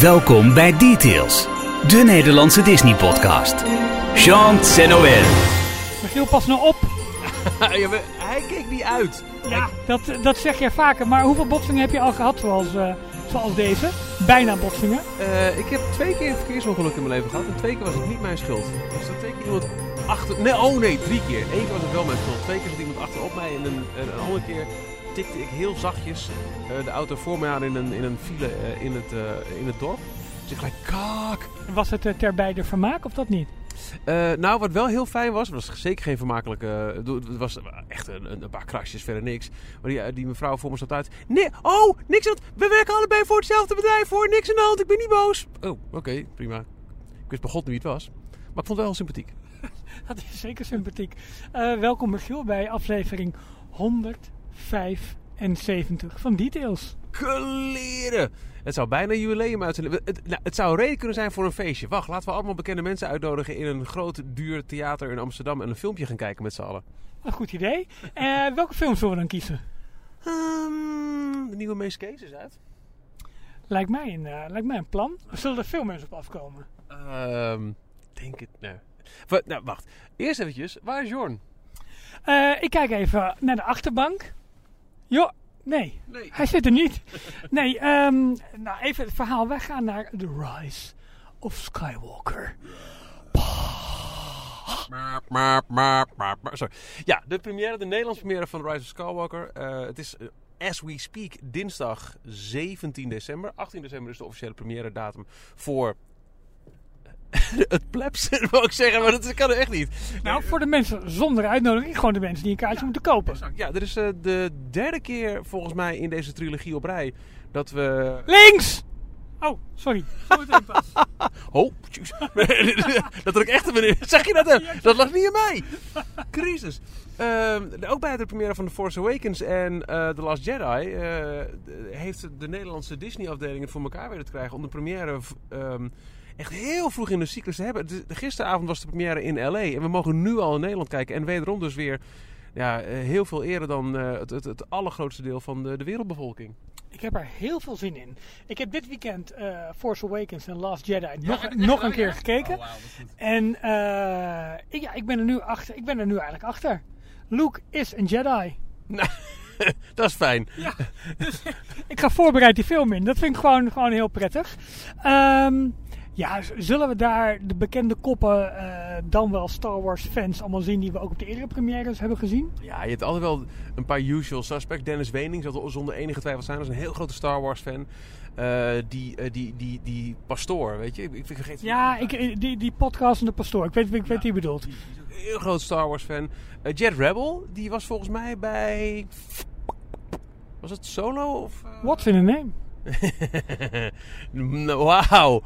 Welkom bij Details, de Nederlandse Disney-podcast. Jean Noël. Michiel, pas nou op. Ja, maar hij keek niet uit. Ja, dat, dat zeg jij vaker. Maar hoeveel botsingen heb je al gehad zoals, eh, zoals deze? Bijna botsingen. Eh, ik heb twee keer een verkeersongeluk in mijn leven gehad. En twee keer was het niet mijn schuld. Dus er twee keer iemand achter... Nee, oh nee, drie keer. Eén keer was het wel mijn schuld. Twee keer zat iemand achterop mij. En een, en een andere keer tikte ik heel zachtjes eh, de auto voor mij aan in een, in een file eh, in, het, eh, in het dorp. Dus ik gelijk, kak! Was het ter beide vermaak of dat niet? Nou, wat wel heel fijn was, was zeker geen vermakelijke. uh, Het was echt een, een paar krasjes, verder niks. Maar die, die mevrouw voor me zat uit. Nee, oh, niks aan. We werken allebei voor hetzelfde bedrijf hoor. Niks aan de hand, ik ben niet boos. Oh, oké, prima. Ik wist bij God niet wie het was. Maar ik vond het wel heel sympathiek. Dat is zeker sympathiek. Welkom Michiel bij aflevering 175 van Details. Kleren! Het zou bijna een jubileum uitzenden. Het, nou, het zou een reden kunnen zijn voor een feestje. Wacht, laten we allemaal bekende mensen uitnodigen in een groot, duur theater in Amsterdam en een filmpje gaan kijken met z'n allen. Een goed idee. Eh, welke film zullen we dan kiezen? Ehm, de nieuwe Mees Kees is uit. Lijkt mij een, eh, lijkt mij een plan. Zullen er veel mensen op afkomen? Ehm, denk het, nee. Nou, wacht. Eerst eventjes, waar is Jorn? Eh, ik kijk even naar de achterbank. Jo, nee. Nee. Hij zit er niet. Nee, ehm, nou even het verhaal. Wij gaan naar The Rise of Skywalker. Maar, maar, maar, maar, maar- Sorry. Ja, de première, de Nederlandse première van The Rise of Skywalker. Eh, het is, eh, as we speak, dinsdag 17 december. 18 december is de officiële première datum voor... het plebs, wou ik zeggen, maar dat kan er echt niet. Nou, voor de mensen zonder uitnodiging, gewoon de mensen die een kaartje moeten kopen. Ja, er is eh, de derde keer volgens mij in deze trilogie op rij dat we... Links! Oh, sorry. Pas. Oh, dat ook echt een Zeg je dat? hè? Dat lag niet aan mij. Crisis. Ehm, ook bij de première van The Force Awakens en eh, The Last Jedi eh, heeft de Nederlandse Disney-afdeling het voor elkaar weten te krijgen om de première ehm, echt heel vroeg in de cyclus te hebben. De- gisteravond was de première in LA en we mogen nu al in Nederland kijken. En wederom dus weer ja, eh, heel veel eerder dan eh, het, het, het allergrootste deel van de, de wereldbevolking. Ik heb er heel veel zin in. Ik heb dit weekend eh, Force Awakens en Last Jedi nog, nog een keer gekeken. En eh, ik, ja, ik ben er nu achter. Ik ben er nu eigenlijk achter. Luke is een Jedi. Nou, dat is fijn. Ja, dus ik ga voorbereid die film in. Dat vind ik gewoon, gewoon heel prettig. Ehm, ja, zullen we daar de bekende koppen, eh, dan wel Star Wars fans, allemaal zien die we ook op de eerdere premières hebben gezien? Ja, je hebt altijd wel een paar usual suspects. Dennis Wening zal er zonder enige twijfel zijn. Dat is een heel grote Star Wars fan. Eh, die, eh, die, die, die pastoor, weet je? Ik, ik vergeet Ja, ik, die, die podcast en de pastoor. Ik weet, ik weet wie je bedoelt. Die is ook een heel groot Star Wars fan. Jet Rebel, die was volgens mij bij... Was het Solo? Of? What's in a name? Wauw.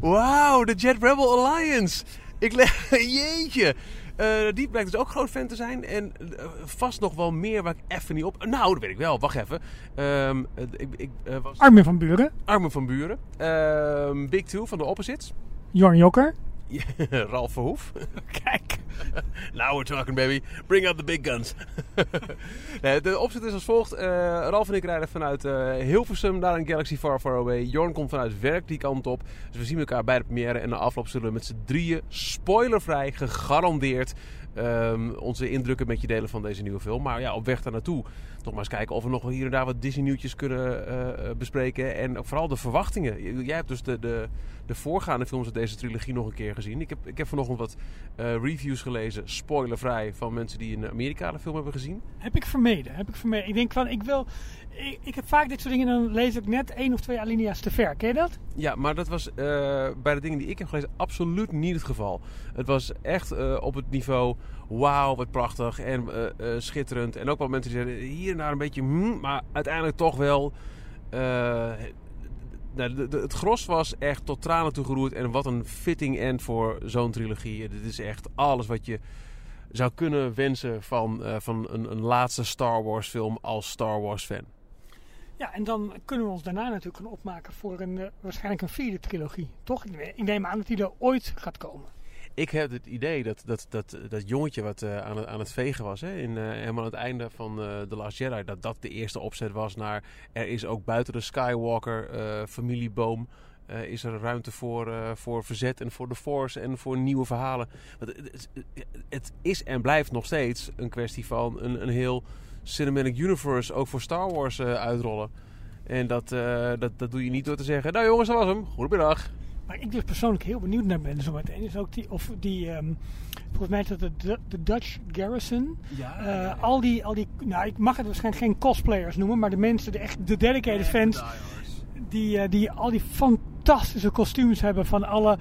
Wauw, de Jet Rebel Alliance. Ik leg... Jeetje. Eh, die blijkt dus ook groot fan te zijn. En eh, vast nog wel meer waar ik even niet op... Nou, dat weet ik wel. Wacht even. Eh, ik, ik was... Armin van Buren. Armen van Buren. Ehm, Big Two van de Opposites. Jorn Jokker. Ralf Verhoef. Kijk. Now we're talking, baby. Bring out the big guns. Nee, de opzet is als volgt. Eh, Ralf en ik rijden vanuit eh, Hilversum naar een Galaxy Far Far Away. Jorn komt vanuit werk die kant op. Dus we zien elkaar bij de première. En na afloop zullen we met z'n drieën, spoilervrij, gegarandeerd... ehm, onze indrukken met je delen van deze nieuwe film. Maar ja, op weg daar naartoe toch maar eens kijken of we nog hier en daar wat Disney nieuwtjes kunnen eh, eh, bespreken. En vooral de verwachtingen. Jij hebt dus de, de, de voorgaande films uit deze trilogie nog een keer gezien. Ik heb, ik heb vanochtend wat eh, reviews gelezen, spoilervrij, van mensen die in Amerika de film hebben gezien. Heb ik vermeden. Heb ik vermeden. Ik denk van, ik wil... Ik, ik heb vaak dit soort dingen, dan lees ik net één of twee alinea's te ver. Ken je dat? Ja, maar dat was eh, bij de dingen die ik heb gelezen absoluut niet het geval. Het was echt eh, op het niveau, wauw, wat prachtig en eh, schitterend. En ook wel mensen die zeiden, hier en daar een beetje, hmm, maar uiteindelijk toch wel... nou, het gros was echt tot tranen toe geroerd. En wat een fitting end voor zo'n trilogie. Dit is echt alles wat je zou kunnen wensen van, van een, een laatste Star Wars film als Star Wars fan. Ja, en dan kunnen we ons daarna natuurlijk gaan opmaken voor een, eh, waarschijnlijk een vierde trilogie. Toch? Ik ne- Ik neem aan dat die er ooit gaat komen. Ik heb het idee dat dat, dat, dat jongetje wat eh, aan, het, aan het vegen was, hè, in, eh, helemaal aan het einde van The Last Jedi, dat dat de eerste opzet was naar er is ook buiten de Skywalker familieboom is er ruimte voor, voor verzet en voor de Force en voor nieuwe verhalen. Het- het is en blijft nog steeds een kwestie van een, een heel cinematic universe ook voor Star Wars eh, uitrollen. En dat, eh, dat, dat doe je niet door te zeggen, nou jongens, dat was hem. Goedemiddag. Waar ik dus persoonlijk heel benieuwd naar ben zometeen is ook die, of die, ehm, volgens mij is dat de, de Dutch Garrison. Eh, al die, al die, nou ik mag het waarschijnlijk geen cosplayers noemen, maar de mensen, de echt de dedicated fans, die, eh, die al die fantastische kostuums hebben van alle,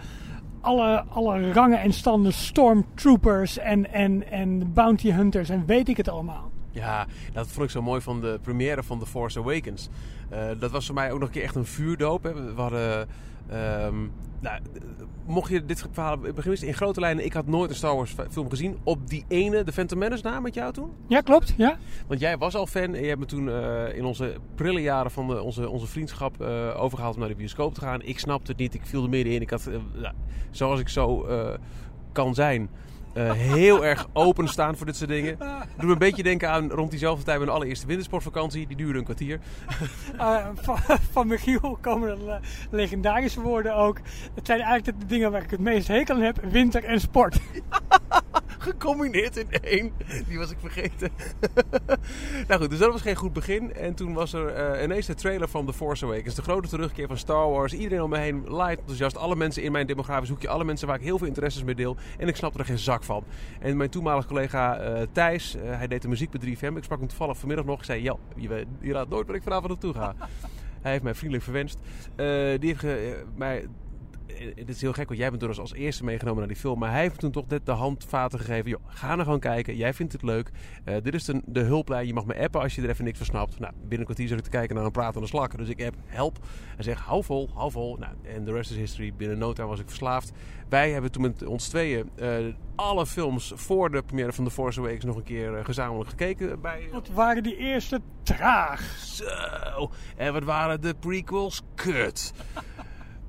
alle, alle rangen en standen, stormtroopers en, en, en bounty hunters en weet ik het allemaal. Ja, dat vond ik zo mooi van de première van The Force Awakens. Eh, dat was voor mij ook nog een keer echt een vuurdoop. Hè. We hadden... ehm, nou, mocht je dit verhaal beginnen in grote lijnen... Ik had nooit een Star Wars film gezien op die ene, de Phantom Menace na met jou toen. Ja, klopt, ja. Want jij was al fan en je hebt me toen eh, in onze prille jaren van de, onze, onze vriendschap eh, overgehaald om naar de bioscoop te gaan. Ik snapte het niet, ik viel er middenin. Ik had, nou, zoals ik zo kan zijn, eh, heel erg openstaan voor dit soort dingen. Doe me een beetje denken aan rond diezelfde tijd mijn allereerste wintersportvakantie. Die duurde een kwartier. Eh, van, van Michiel komen er eh, legendarische woorden ook. Het zijn eigenlijk de dingen waar ik het meest hekel aan heb: winter en sport. Gecombineerd in één. Die was ik vergeten. nou goed, dus dat was geen goed begin. En toen was er ineens de trailer van The Force Awakens. De grote terugkeer van Star Wars. Iedereen om me heen light enthousiast. Alle mensen in mijn demografisch hoekje. Alle mensen waar ik heel veel interesses mee deel. En ik snapte er geen zak van. En mijn toenmalige collega eh, Thijs, eh, hij deed een muziekbedrijf hem. Ik sprak hem toevallig vanmiddag nog. Ik zei, ja, je, je raadt nooit waar ik vanavond naartoe ga. hij heeft mij vriendelijk verwenst. Eh, die heeft mij het is heel gek, want jij bent door ons als eerste meegenomen naar die film. Maar hij heeft toen toch net de handvaten gegeven. Joh, ga nou gewoon kijken. Jij vindt het leuk. Eh, dit is de, de hulplijn. Je mag me appen als je er even niks van snapt. Nou, binnen een kwartier zat ik te kijken naar een pratende slak. Dus ik app, help. Hij zegt, hou vol, hou vol. Nou, en de rest is history. Binnen no time was ik verslaafd. Wij hebben toen met ons tweeën eh, alle films voor de première van The Force Awakens nog een keer eh, gezamenlijk gekeken. Bij, Wat waren die eerste traag? zo. En wat waren de prequels? Kut.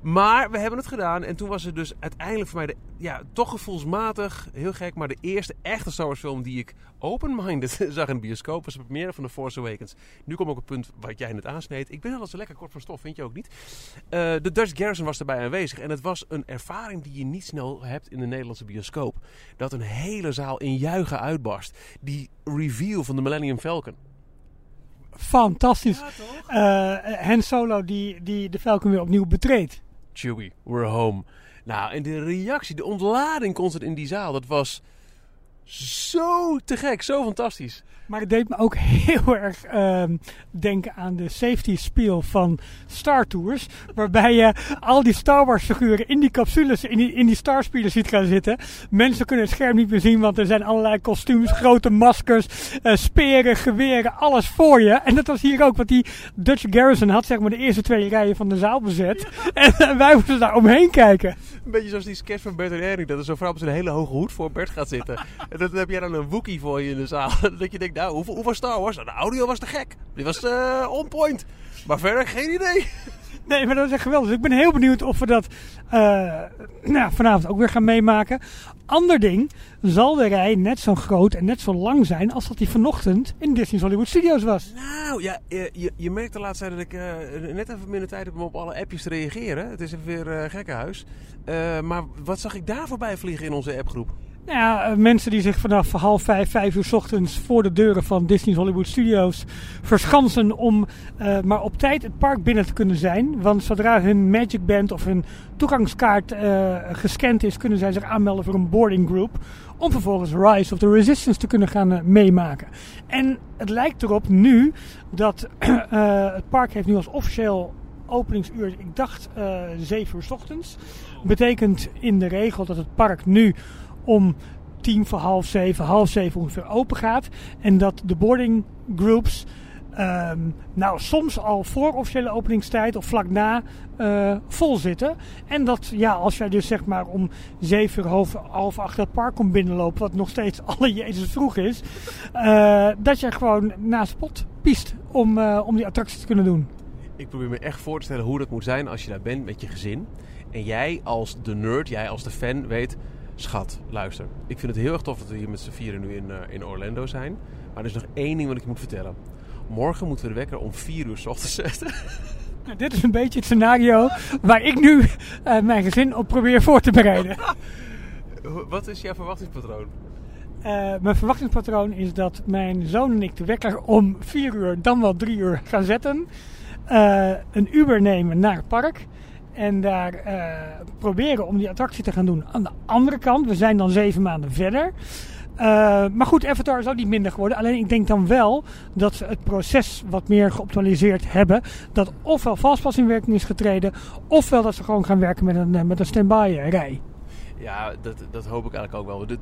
Maar we hebben het gedaan. En toen was het dus uiteindelijk voor mij de, ja, toch gevoelsmatig, heel gek, maar de eerste echte Star Wars film die ik open-minded zag in de bioscoop was de première van The Force Awakens. Nu komt ook het punt wat jij net aansneed. Ik ben al zo lekker kort van stof, vind je ook niet? Eh, de Dutch Garrison was erbij aanwezig. En het was een ervaring die je niet snel hebt in de Nederlandse bioscoop. Dat een hele zaal in juichen uitbarst. Die reveal van de Millennium Falcon. Fantastisch. Eh Han Solo die, die de Falcon weer opnieuw betreedt. Chewie, we're home. Nou, en de reactie, de ontlading constant in die zaal, dat was zo te gek, zo fantastisch. Maar het deed me ook heel erg ehm, denken aan de safety spiel van Star Tours. Waarbij je al die Star Wars figuren in die capsules, in die, in die Star ziet gaan zitten. Mensen kunnen het scherm niet meer zien, want er zijn allerlei kostuums, grote maskers, eh, speren, geweren, alles voor je. En dat was hier ook, want die Dutch Garrison had zeg maar de eerste twee rijen van de zaal bezet. En eh, wij moesten daar omheen kijken. Een beetje zoals die sketch van Bert en Ernie, dat er zo'n vrouw met een hele hoge hoed voor Bert gaat zitten. dan heb jij dan een Wookie voor je in de zaal. dat je denkt, nou, hoe, hoe was Star Wars? Nou, de audio was te gek. Die was eh, on point. Maar verder geen idee. Nee, maar dat is echt geweldig. Dus ik ben heel benieuwd of we dat eh, nou, vanavond ook weer gaan meemaken. Ander ding, zal de rij net zo groot en net zo lang zijn als dat die vanochtend in Disney's Hollywood Studios was? Nou, ja, je, je, je merkt de laatste tijd dat ik eh, net even minder tijd heb om op alle appjes te reageren. Het is even weer eh gekkenhuis. Eh, maar wat zag ik daar voorbij vliegen in onze appgroep? Nou ja, eh, mensen die zich vanaf half vijf, vijf uur ochtends voor de deuren van Disney's Hollywood Studios verschansen om eh, maar op tijd het park binnen te kunnen zijn. Want zodra hun Magic Band of hun toegangskaart eh, gescand is, kunnen zij zich aanmelden voor een boarding group. Om vervolgens Rise of the Resistance te kunnen gaan meemaken. En het lijkt erop nu dat het park heeft nu als officieel openingsuur, ik dacht eh 7 uur ochtends. Betekent in de regel dat het park nu om tien voor half zeven, half zeven ongeveer open gaat. En dat de boarding groups, ehm, nou soms al voor officiële openingstijd of vlak na, eh, vol zitten. En dat ja, als jij dus zeg maar om zeven uur, half, half acht het park komt binnenlopen, wat nog steeds alle Jezus vroeg is, eh, dat je gewoon naast pot piest om, eh, om die attractie te kunnen doen. Ik probeer me echt voor te stellen hoe dat moet zijn als je daar bent met je gezin. En jij als de nerd, jij als de fan weet... Schat, luister. Ik vind het heel erg tof dat we hier met z'n vieren nu in, eh, in Orlando zijn. Maar er is nog één ding wat ik je moet vertellen. Morgen moeten we de wekker om vier uur 's ochtends zetten. Nou, dit is een beetje het scenario waar ik nu uh, mijn gezin op probeer voor te bereiden. Wat is jouw verwachtingspatroon? Uh, mijn verwachtingspatroon is dat mijn zoon en ik de wekker om 4 uur, dan wel 3 uur gaan zetten. Een Uber nemen naar het park. En daar uh, proberen om die attractie te gaan doen. Aan de andere kant, we zijn dan zeven maanden verder. Uh, maar goed, Avatar is ook niet minder geworden. Alleen ik denk dan wel dat ze het proces wat meer geoptimaliseerd hebben. Dat ofwel Fastpass in werking is getreden, ofwel dat ze gewoon gaan werken met een, met een stand-by rij. Ja, dat, dat hoop ik eigenlijk ook wel.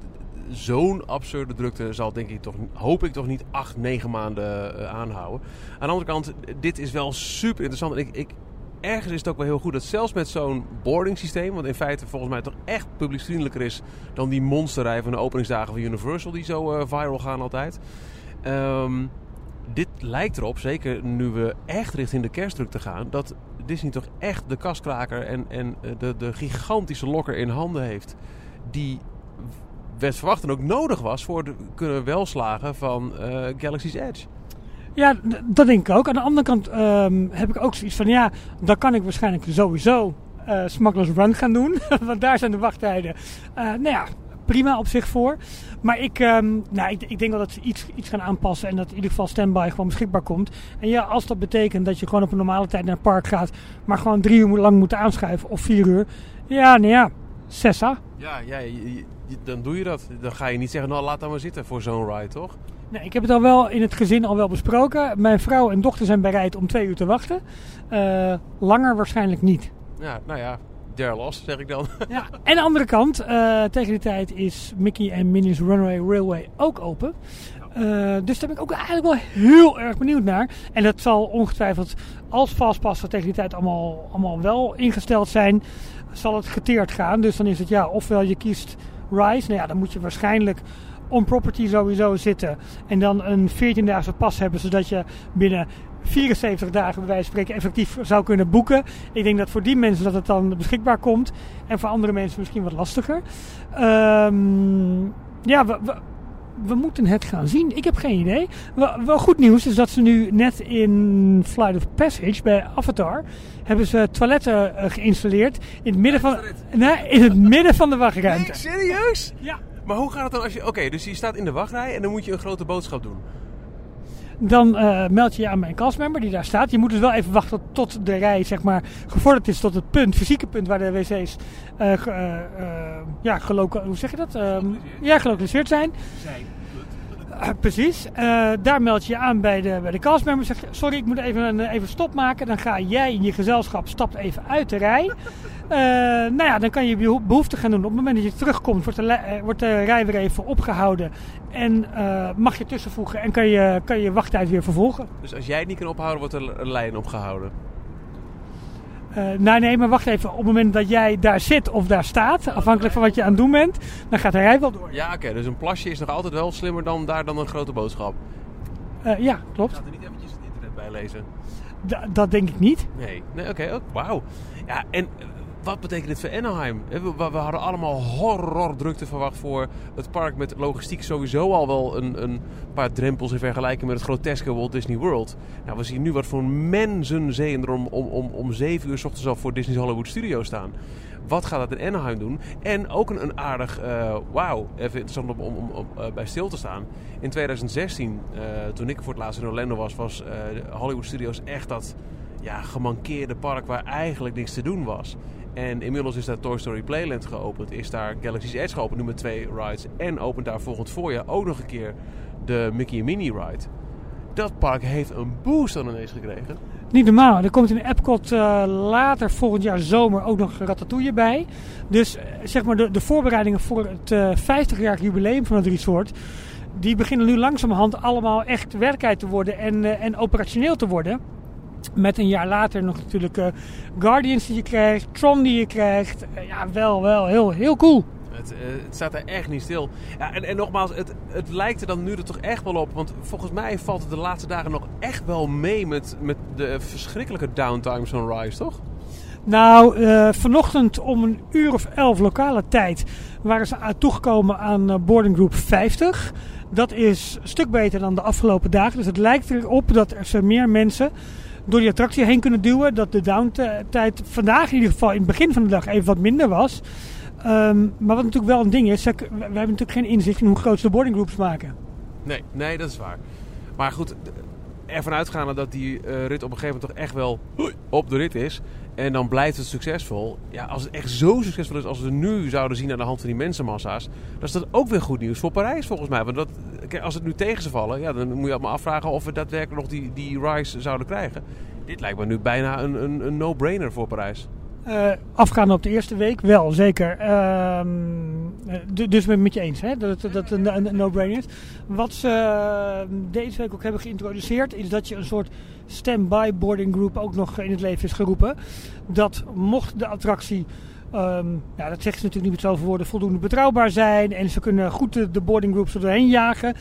Zo'n absurde drukte zal denk ik toch, hoop ik toch niet acht, negen maanden aanhouden. Aan de andere kant, dit is wel super interessant. Ik, ik, ergens is het ook wel heel goed dat zelfs met zo'n boarding systeem, wat in feite volgens mij toch echt publieksvriendelijker is dan die monsterrij van de openingsdagen van Universal die zo uh, viral gaan altijd. Um, dit lijkt erop, zeker nu we echt richting de kerstdruk gaan, dat Disney toch echt de kaskraker en, en de, de gigantische lokker in handen heeft. Die werd verwacht en ook nodig was voor het kunnen welslagen van uh, Galaxy's Edge. Ja, dat denk ik ook. Aan de andere kant um, heb ik ook zoiets van, ja, dan kan ik waarschijnlijk sowieso uh, Smugglers Run gaan doen. Want daar zijn de wachttijden, uh, nou ja, prima op zich voor. Maar ik, um, nou, ik, ik, denk wel dat ze iets, iets gaan aanpassen en dat in ieder geval standby gewoon beschikbaar komt. En ja, als dat betekent dat je gewoon op een normale tijd naar het park gaat, maar gewoon drie uur lang moet aanschuiven of vier uur. Ja, nou ja, Sessa. Ja, ja dan doe je dat. Dan ga je niet zeggen, nou laat dan maar zitten voor zo'n ride, toch? Nee, ik heb het al wel in het gezin al wel besproken. Mijn vrouw en dochter zijn bereid om twee uur te wachten. Uh, langer waarschijnlijk niet. Ja, nou ja, der los, zeg ik dan. ja, en aan de andere kant, uh, tegen die tijd is Mickey en Minnie's Runaway Railway ook open. Uh, dus daar ben ik ook eigenlijk wel heel erg benieuwd naar. En dat zal ongetwijfeld, als vastpassen tegen die tijd allemaal, allemaal wel ingesteld zijn, zal het geteerd gaan. Dus dan is het ja, ofwel je kiest Rise. Nou ja, dan moet je waarschijnlijk on property sowieso zitten. En dan een 14-daagse pas hebben, zodat je binnen 74 dagen bij wijze spreken effectief zou kunnen boeken. Ik denk dat voor die mensen dat het dan beschikbaar komt. En voor andere mensen misschien wat lastiger. Um, ja, we, we, we, moeten het gaan zien. Ik heb geen idee. Wel, wel, goed nieuws is dat ze nu net in Flight of Passage bij Avatar... hebben ze toiletten uh, geïnstalleerd in het midden van, nee, in het midden van de wachtruimte. Nee, serieus? Ja. Maar hoe gaat het dan als je... Oké, dus je staat in de wachtrij en dan moet je een grote boodschap doen. Dan uh, meld je je aan mijn castmember die daar staat. Je moet dus wel even wachten tot de rij zeg maar, gevorderd is tot het punt, fysieke punt waar de wc's uh, uh, ja, hoe zeg je dat? ja, gelokaliseerd zijn. Zijn. Uh, precies. Uh, daar meld je je aan bij de, bij de castmember. Zeg je, sorry, ik moet even, even stop maken. Dan ga jij in je gezelschap, stapt even uit de rij. Uh, nou ja, dan kan je je behoefte gaan doen. Op het moment dat je terugkomt, wordt de, wordt de rij weer even opgehouden. En mag je tussenvoegen en kan je, kan je wachttijd weer vervolgen. Dus als jij het niet kan ophouden, wordt er een lijn opgehouden? Uh, nou nee, maar wacht even. Op het moment dat jij daar zit of daar staat, afhankelijk van wat je aan het doen bent, dan gaat de rij wel door. Ja, oké. Okay, dus een plasje is nog altijd wel slimmer dan daar dan een grote boodschap. Uh, ja, klopt. Gaat er niet eventjes het internet bij lezen? D dat denk ik niet. Nee, nee oké. Okay. Oh, Wauw. Ja, en wat betekent dit voor Anaheim? We, we, hadden allemaal horror drukte verwacht voor het park met logistiek sowieso al wel een, een paar drempels in vergelijking met het groteske Walt Disney World. Nou, we zien nu wat voor mensenzeeën er om, om, om, om 7 uur s ochtends al voor Disney's Hollywood Studio staan. Wat gaat dat in Anaheim doen? En ook een, aardig, uh, wauw, even interessant om, om, om, uh, bij stil te staan. In 2016, uh, toen ik voor het laatst in Orlando was, was Hollywood Studios echt dat ja, gemankeerde park waar eigenlijk niks te doen was. En inmiddels is daar Toy Story Playland geopend. Is daar Galaxy's Edge geopend, nu met twee rides. En opent daar volgend voorjaar ook nog een keer de Mickey Minnie ride. Dat park heeft een boost dan ineens gekregen. Niet normaal. Er komt in Epcot uh, later volgend jaar zomer ook nog Ratatouille bij. Dus uh, zeg maar de, de, voorbereidingen voor het uh, 50-jarig jubileum van het resort... die beginnen nu langzamerhand allemaal echt werkelijkheid te worden en, eh, en operationeel te worden... Met een jaar later nog natuurlijk uh, Guardians die je krijgt, Tron die je krijgt. Uh, ja, wel, wel heel, heel cool. Het, uh, het, staat er echt niet stil. Ja, en, en nogmaals, het, het lijkt er dan nu er toch echt wel op. Want volgens mij valt het de laatste dagen nog echt wel mee met, met de verschrikkelijke downtimes van Rise, toch? Nou, uh, vanochtend om een uur of elf lokale tijd waren ze toegekomen aan boarding group 50. Dat is een stuk beter dan de afgelopen dagen. Dus het lijkt erop dat er meer mensen door die attractie heen kunnen duwen. Dat de downtijd vandaag in ieder geval in het begin van de dag even wat minder was. Ehm, maar wat natuurlijk wel een ding is, we hebben natuurlijk geen inzicht in hoe groot de boarding groups maken. Nee, nee, dat is waar. Maar goed, ervan uitgaande dat die uh, rit op een gegeven moment toch echt wel op de rit is. En dan blijft het succesvol. Ja, als het echt zo succesvol is als we nu zouden zien aan de hand van die mensenmassa's. Dan is dat ook weer goed nieuws voor Parijs volgens mij. Want dat, als het nu tegen ze vallen, ja, dan moet je allemaal afvragen of we daadwerkelijk nog die, die rise zouden krijgen. Dit lijkt me nu bijna een, een, een no-brainer voor Parijs. Uh, afgaan op de eerste week, wel, zeker. Uh, dus ben met je eens hè, dat het een, no-brainer is. Wat ze ehm, deze week ook hebben geïntroduceerd, is dat je een soort stand-by boarding group ook nog in het leven is geroepen. Dat mocht de attractie Um, ja, dat zeggen ze natuurlijk niet met zoveel woorden, voldoende betrouwbaar zijn. En ze kunnen goed de, boarding groups erheen jagen.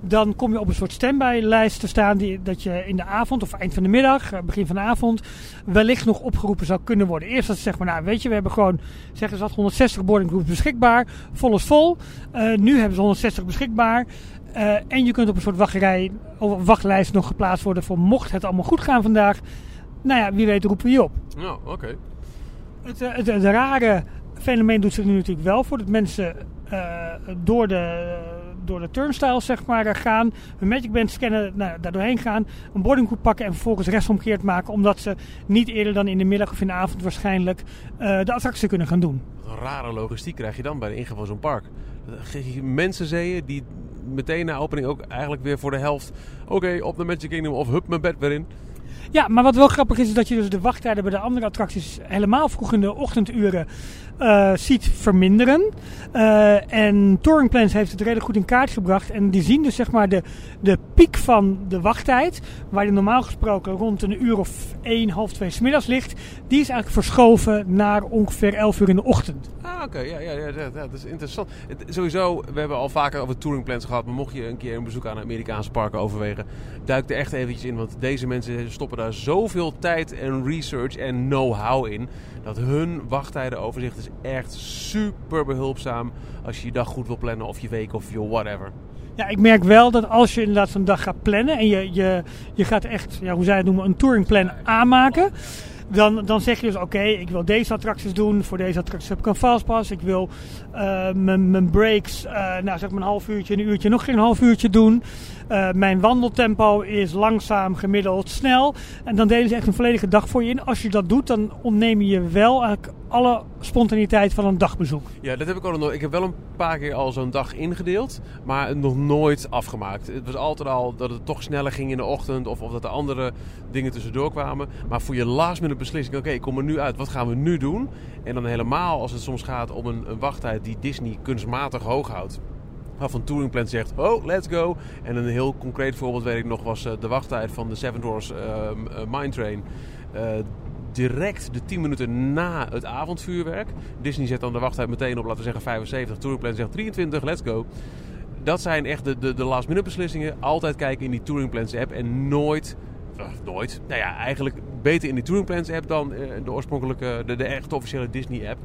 Dan kom je op een soort standby-lijst te staan. Die, dat je in de avond of eind van de middag, eh, begin van de avond, wellicht nog opgeroepen zou kunnen worden. Eerst dat ze zeggen, maar, nou weet je, we hebben gewoon, zeggen ze 160 boarding groups beschikbaar. Vol is vol. Uh, nu hebben ze 160 beschikbaar. Uh, en je kunt op een soort wachtrij, of wachtlijst nog geplaatst worden voor mocht het allemaal goed gaan vandaag. Nou ja, wie weet roepen we je op. Nou, oké. Okay. Het, het, het, rare fenomeen doet zich nu natuurlijk wel voor dat mensen uh, door de, door de turnstiles zeg maar, gaan, hun Magic Band scannen, nou, daar doorheen gaan, een boardinggroep pakken en vervolgens rechtsomkeerd maken, omdat ze niet eerder dan in de middag of in de avond waarschijnlijk uh, de attractie kunnen gaan doen. Wat een rare logistiek krijg je dan bij de ingang van zo'n park. Mensenzeeën die meteen na opening ook eigenlijk weer voor de helft, oké, okay, op de Magic Kingdom of hup mijn bed weer in. Ja, maar wat wel grappig is, is dat je dus de wachttijden bij de andere attracties helemaal vroeg in de ochtenduren uh, ziet verminderen. Uh, en Touring Plans heeft het redelijk goed in kaart gebracht. En die zien dus zeg maar de, de piek van de wachttijd, waar die normaal gesproken rond een uur of 1, half 2 smiddags ligt, die is eigenlijk verschoven naar ongeveer 11 uur in de ochtend. Ah, oké. Ja, ja, ja, ja, dat is interessant. Sowieso, we hebben al vaker over Touring Plans gehad, maar mocht je een keer een bezoek aan Amerikaanse parken overwegen, duik er echt eventjes in, want deze mensen stoppen daar zoveel tijd en research en know-how in dat hun wachttijden-overzicht is echt super behulpzaam als je je dag goed wil plannen of je week of je whatever. Ja, ik merk wel dat als je inderdaad zo'n dag gaat plannen en je, je, je gaat echt, ja, hoe zij het noemen, een touringplan aanmaken. Dan, dan zeg je dus, oké, ik wil deze attracties doen. Voor deze attracties heb ik een fastpass. Ik wil uh, mijn breaks, uh, nou zeg maar een half uurtje, een uurtje, nog geen half uurtje doen. Uh, mijn wandeltempo is langzaam, gemiddeld, snel. En dan delen ze echt een volledige dag voor je in. Als je dat doet, dan ontneem je wel eigenlijk alle spontaniteit van een dagbezoek. Ja, dat heb ik ook nog. Ik heb wel een paar keer al zo'n dag ingedeeld, maar nog nooit afgemaakt. Het was altijd al dat het toch sneller ging in de ochtend of, of dat er andere dingen tussendoor kwamen. Maar voor je last minute beslissing, oké, ik kom er nu uit, wat gaan we nu doen? En dan helemaal als het soms gaat om een, een wachttijd die Disney kunstmatig hoog houdt waarvan Touring Plan zegt, oh, let's go. En een heel concreet voorbeeld weet ik nog was uh, de wachttijd van de Seven Doors uh, uh, Mine Train. Direct de 10 minuten na het avondvuurwerk. Disney zet dan de wachttijd meteen op, laten we zeggen 75. Touring Plan zegt 23, let's go. Dat zijn echt de, de, de last minute beslissingen. Altijd kijken in die Touring Plans app en nooit nooit. Nou ja, eigenlijk beter in die Touring Plans app dan de oorspronkelijke, de, de echte officiële Disney app.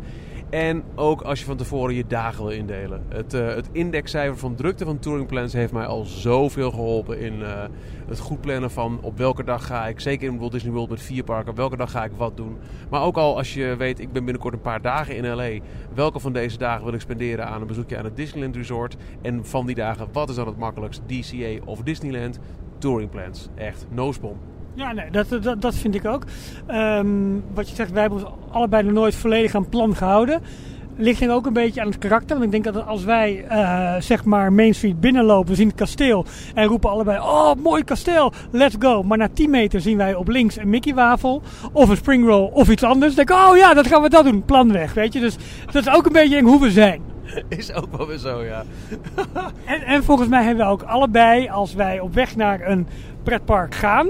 En ook als je van tevoren je dagen wil indelen. Het, uh, het indexcijfer van drukte van Touring Plans heeft mij al zoveel geholpen in uh, het goed plannen van op welke dag ga ik, zeker in Walt Disney World met vier parken, welke dag ga ik wat doen. Maar ook al als je weet, ik ben binnenkort een paar dagen in LA, welke van deze dagen wil ik spenderen aan een bezoekje aan het Disneyland Resort. En van die dagen, wat is dan het makkelijkst, DCA of Disneyland? Touring Plans. Echt, no. Ja, nee, dat, dat, vind ik ook. Um, wat je zegt, wij hebben ons allebei nog nooit volledig aan plan gehouden. Ligt er ook een beetje aan het karakter. Want ik denk dat als wij uh, zeg maar Main Street binnenlopen, zien het kasteel en roepen allebei: Oh, mooi kasteel, let's go. Maar na 10 meter zien wij op links een Mickey wafel of een springroll of iets anders. Dan denk ik: Oh ja, dat gaan we dat doen. Plan weg, weet je. Dus dat is ook een beetje hoe we zijn. Is ook wel weer zo, ja. en, en volgens mij hebben we ook allebei, als wij op weg naar een pretpark gaan,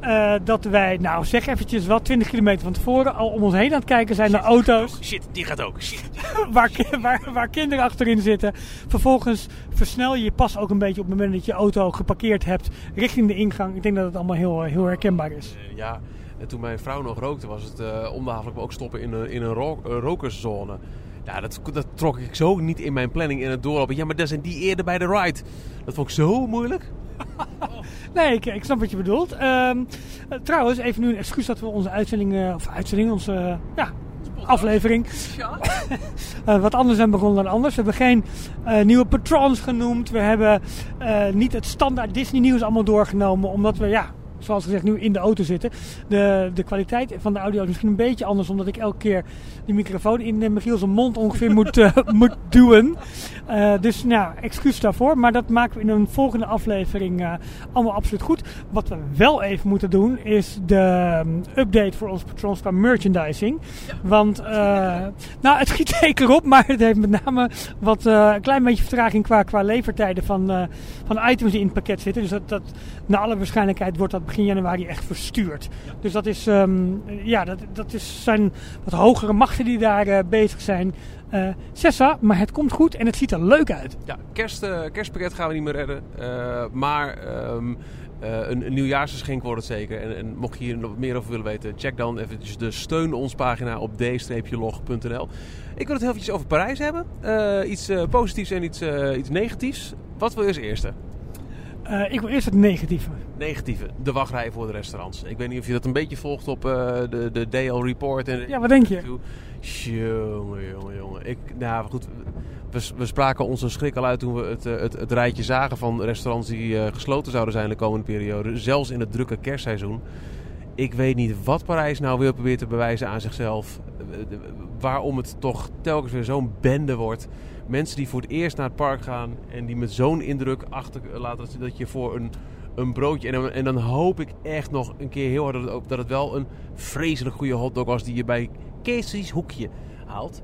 uh, dat wij, nou zeg eventjes wel 20 kilometer van tevoren al om ons heen aan het kijken zijn shit, naar auto's. Shit, die gaat ook. Shit. waar, waar, waar, kinderen achterin zitten. Vervolgens versnel je je pas ook een beetje op het moment dat je auto geparkeerd hebt richting de ingang. Ik denk dat het allemaal heel, heel herkenbaar is. Uh, ja, en toen mijn vrouw nog rookte was het uh, onbehaaglijk ook stoppen in een, in een ro rokerszone. Ja, dat, dat trok ik zo niet in mijn planning in het doorlopen. Ja, maar daar zijn die eerder bij de ride. Dat vond ik zo moeilijk. Nee, ik, ik snap wat je bedoelt. Ehm, eh, trouwens, even nu een excuus dat we onze uitzending, eh, of uitzending, onze eh, ja, aflevering wat anders zijn begonnen dan anders. We hebben geen eh, nieuwe patrons genoemd. We hebben eh, niet het standaard Disney nieuws allemaal doorgenomen, omdat we ja, zoals gezegd, nu in de auto zitten. De, de kwaliteit van de audio is misschien een beetje anders, omdat ik elke keer de microfoon in uh, Michiel zijn mond ongeveer moet, uh, moet duwen. Uh, dus nou, excuus daarvoor. Maar dat maken we in een volgende aflevering uh, allemaal absoluut goed. Wat we wel even moeten doen, is de um, update voor onze patrons qua merchandising. Ja, Want, nou, het schiet zeker op, maar het heeft met name wat een klein beetje vertraging qua, qua levertijden van, van items die in het pakket zitten. Dus dat, dat naar alle waarschijnlijkheid wordt dat begin januari echt verstuurd. Ja. Dus dat, is, um, ja, dat, dat is, zijn wat hogere machten die daar bezig zijn. Uh, Sessa, maar het komt goed en het ziet er leuk uit. Ja, kerst, uh, kerstpakket gaan we niet meer redden. maar um, een, een nieuwjaarsgeschenk wordt het zeker. En, en, mocht je hier nog meer over willen weten, check dan even de steun ons pagina op d-log.nl. Ik wil het heel eventjes over Parijs hebben. iets positiefs en iets, iets negatiefs. Wat wil je als eerste? Uh, ik wil eerst het negatieve. Negatieve, de wachtrij voor de restaurants. Ik weet niet of je dat een beetje volgt op uh, de, de DL Report. En ja, wat denk je? Jongen, jongen, jongen. Ik, nou goed, we, we spraken onze schrik al uit toen we het, het, het rijtje zagen van restaurants die uh, gesloten zouden zijn de komende periode. Zelfs in het drukke kerstseizoen. Ik weet niet wat Parijs nou weer probeert te bewijzen aan zichzelf. Waarom het toch telkens weer zo'n bende wordt mensen die voor het eerst naar het park gaan en die met zo'n indruk achterlaten dat je voor een, een broodje. En, en, dan hoop ik echt nog een keer heel hard dat het, dat het wel een vreselijk goede hotdog was die je bij Casey's hoekje haalt.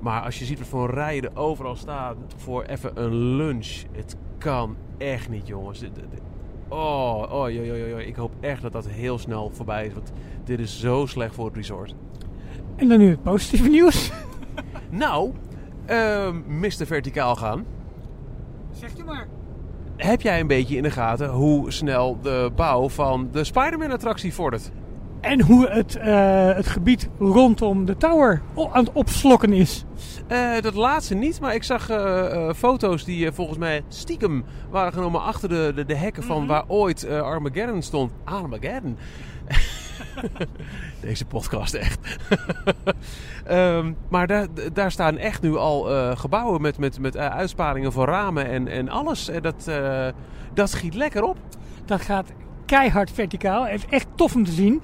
Maar als je ziet wat voor rijen er overal staan voor even een lunch. Het kan echt niet, jongens. Oh, oh, jo, jo, jo. ik hoop echt dat dat heel snel voorbij is. Want dit is zo slecht voor het resort. En dan nu het positieve nieuws. nou, uh, Mr. Verticaal gaan. Zegt u maar. Heb jij een beetje in de gaten hoe snel de bouw van de Spider-Man-attractie vordert? En hoe het, uh, het gebied rondom de tower aan het opslokken is. Uh, dat laatste niet, maar ik zag uh, foto's die volgens mij stiekem waren genomen achter de, de, de hekken van mm -hmm. waar ooit Armageddon stond. Armageddon. Deze podcast echt. um, maar daar, daar staan echt nu al uh, gebouwen met, met, met uitsparingen voor ramen en, en alles. En dat, dat schiet lekker op. Dat gaat keihard verticaal. Echt tof om te zien.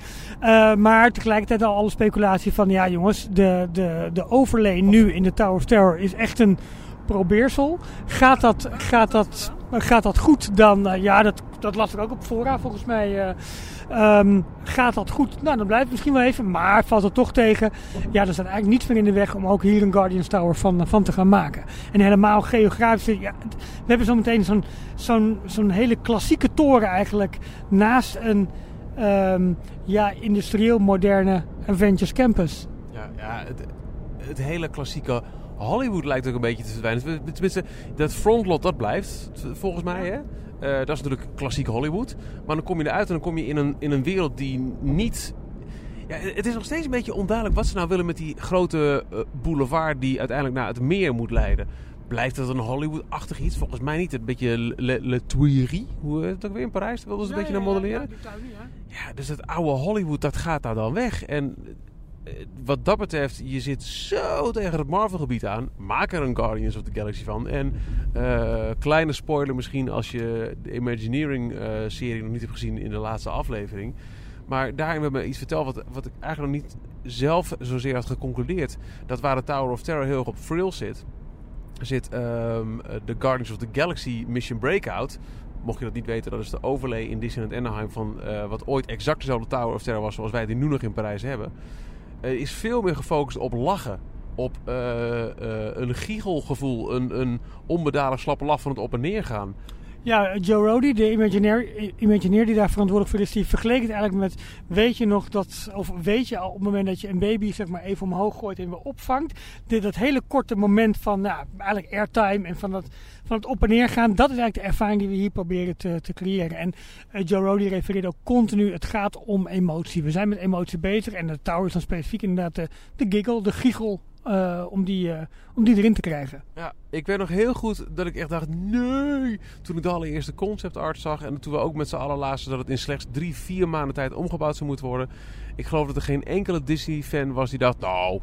Maar tegelijkertijd al alle speculatie van... Ja jongens, de, de, de overlay nu in de Tower of Terror is echt een probeersel. Gaat dat, gaat dat, gaat dat goed dan... Uh, ja, dat, dat las ik ook op fora volgens mij... Uh, Um, gaat dat goed? Nou, dan blijft het misschien wel even. Maar valt het toch tegen? Ja, er staat eigenlijk niets meer in de weg om ook hier een Guardians Tower van, van te gaan maken. En helemaal geografisch. Ja, we hebben zo meteen zo'n zo'n zo'n hele klassieke toren eigenlijk naast een um, ja, industrieel moderne Avengers Campus. Ja, ja het, het hele klassieke Hollywood lijkt ook een beetje te verdwijnen. Tenminste, dat frontlot dat blijft, volgens mij. Hè? Uh, dat is natuurlijk klassiek Hollywood. Maar dan kom je eruit en dan kom je in een, in een wereld die niet. Ja, het is nog steeds een beetje onduidelijk wat ze nou willen met die grote uh, boulevard die uiteindelijk naar het meer moet leiden. Blijft dat een Hollywood-achtig iets? Volgens mij niet. Een beetje Le, Le Tuileries, hoe heet het ook weer in Parijs? Wilden ze een ja, beetje naar modelleren? Ja, ja, dus het oude Hollywood, dat gaat daar dan weg. En wat dat betreft, je zit zo tegen het Marvel-gebied aan. Maak er een Guardians of the Galaxy van. En uh, kleine spoiler misschien als je de Imagineering-serie uh, nog niet hebt gezien in de laatste aflevering. Maar daarin hebben we iets verteld wat, wat ik eigenlijk nog niet zelf zozeer had geconcludeerd. Dat waar de Tower of Terror heel erg op frill zit, zit um, de Guardians of the Galaxy Mission Breakout. Mocht je dat niet weten, dat is de overlay in Disneyland Anaheim van wat ooit exact dezelfde Tower of Terror was zoals wij die nu nog in Parijs hebben. Uh, is veel meer gefocust op lachen. Op uh, uh, een giechelgevoel, een, een onbedalig slappe lach van het op en neer gaan. Ja, Joe Rody, de Imagineer, Imagineer die daar verantwoordelijk voor is, die vergeleek het eigenlijk met: weet je nog dat, of weet je al op het moment dat je een baby zeg maar even omhoog gooit en weer opvangt, dit, dat hele korte moment van nou, eigenlijk airtime en van, dat, van het op en neer gaan, dat is eigenlijk de ervaring die we hier proberen te, te creëren. En uh, Joe Rody refereert ook continu: het gaat om emotie. We zijn met emotie bezig en de Tower is dan specifiek inderdaad de, de giggle, de giechel eh, om, die, eh, om die erin te krijgen. Ja, ik weet nog heel goed dat ik echt dacht, nee. Toen ik de allereerste concept art zag en toen we ook met z'n allen lazen dat het in slechts drie, vier maanden tijd omgebouwd zou moeten worden. Ik geloof dat er geen enkele Disney-fan was die dacht, nou,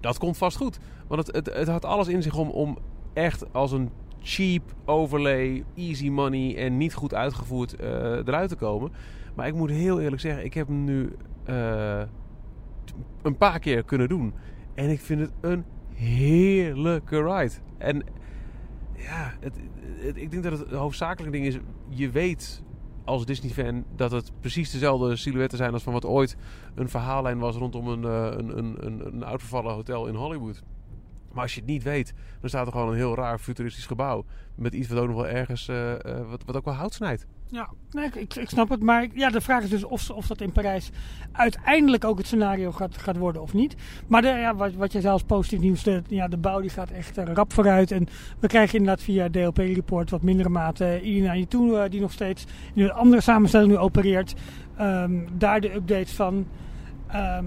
dat komt vast goed. Want het, het, het had alles in zich om, om echt als een cheap overlay, easy money en niet goed uitgevoerd eh, eruit te komen. Maar ik moet heel eerlijk zeggen, ik heb hem nu een paar keer kunnen doen. En ik vind het een heerlijke ride. En ja, het, ik denk dat het hoofdzakelijke ding is, je weet als Disney-fan dat het precies dezelfde silhouetten zijn als van wat ooit een verhaallijn was rondom een, eh, een, een, een, een oud vervallen hotel in Hollywood. Maar als je het niet weet, dan staat er gewoon een heel raar futuristisch gebouw. Met iets wat ook nog wel ergens, eh, eh, wat, wat ook wel hout snijdt. Ja, nee, ik, ik, snap het. Maar ja, de vraag is dus of, of dat in Parijs uiteindelijk ook het scenario gaat, gaat worden of niet. Maar de, ja, wat, wat zei als positief nieuws, de, ja, de bouw die gaat echt eh, rap vooruit. En we krijgen inderdaad via DLP-report wat mindere mate toe eh, die nog steeds in een andere samenstelling nu opereert. Ehm, daar de updates van. Ehm,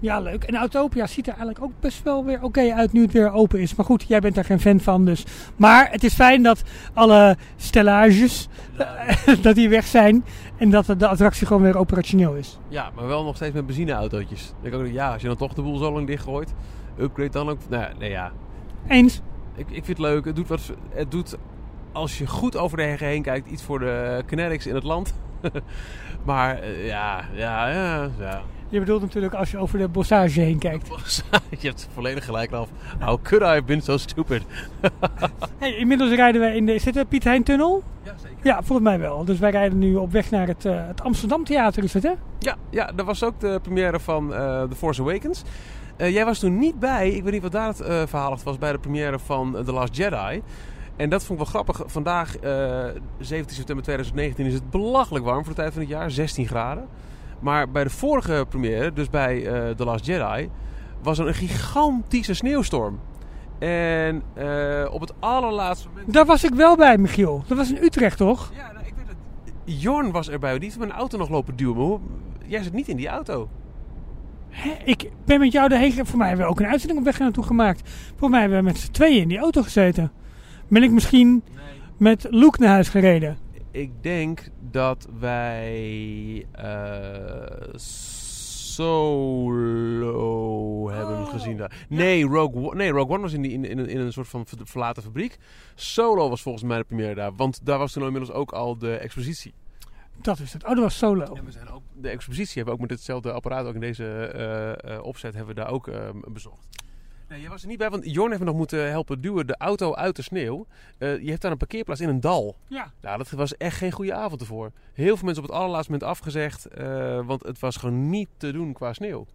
ja, leuk. En Autopia ziet er eigenlijk ook best wel weer oké uit nu het weer open is. Maar goed, jij bent daar geen fan van dus. Maar het is fijn dat alle stellages, dat die weg zijn. En dat de attractie gewoon weer operationeel is. Ja, maar wel nog steeds met benzineautootjes. Dan denk ik ook, ja, als je dan toch de boel zo lang dichtgooit, upgrade dan ook. Nou, nee, ja. Eens. Ik, ik vind het leuk. Het doet, wat, het doet, als je goed over de heggen heen kijkt, iets voor de kinetics in het land. maar eh, ja, ja, ja, ja. Je bedoelt natuurlijk als je over de bossage heen kijkt. je hebt volledig gelijk, Ralf. How could I have been so stupid? Hey, inmiddels rijden we in de... Is dit de Piet Hein Tunnel? Ja, zeker. Ja, volgens mij wel. Dus wij rijden nu op weg naar het, eh, het Amsterdam Theater, is het hè? Ja, ja, dat was ook de première van eh, The Force Awakens. Eh, jij was toen niet bij, ik weet niet wat daar het eh, verhaal was, bij de première van The Last Jedi. En dat vond ik wel grappig. Vandaag, eh 17 september 2019, is het belachelijk warm voor de tijd van het jaar, 16 graden. Maar bij de vorige première, dus bij eh, The Last Jedi, was er een gigantische sneeuwstorm. En eh, op het allerlaatste moment... Daar was ik wel bij, Michiel. Dat was in Utrecht, toch? Ja, nou, ik weet het. Jorn was erbij, die heeft mijn auto nog lopen duwen. Maar hoe- jij zit niet in die auto. Hè, Ik ben met jou daarheen gegaan. Voor mij hebben we ook een uitzending op weg naartoe gemaakt. Voor mij hebben we met z'n tweeën in die auto gezeten. Ben ik misschien met Luke naar huis gereden? Ik denk dat wij eh, Solo hebben Oh, gezien daar. Nee, Rogue One, nee, Rogue One was in, die, in, in, een- in een soort van ver- verlaten fabriek. Solo was volgens mij de première daar. Want daar was toen inmiddels ook al de expositie. Dat is het. Oh, dat was solo. En we zijn ook, de expositie hebben we ook met hetzelfde apparaat, ook in deze eh, eh, opzet, hebben we daar ook bezocht. Nee, jij was er niet bij, want Jorn heeft me nog moeten helpen duwen de auto uit de sneeuw. Eh, je hebt daar een parkeerplaats in een dal. Ja. Nou, dat was echt geen goede avond ervoor. Heel veel mensen op het allerlaatste moment afgezegd, eh, want het was gewoon niet te doen qua sneeuw.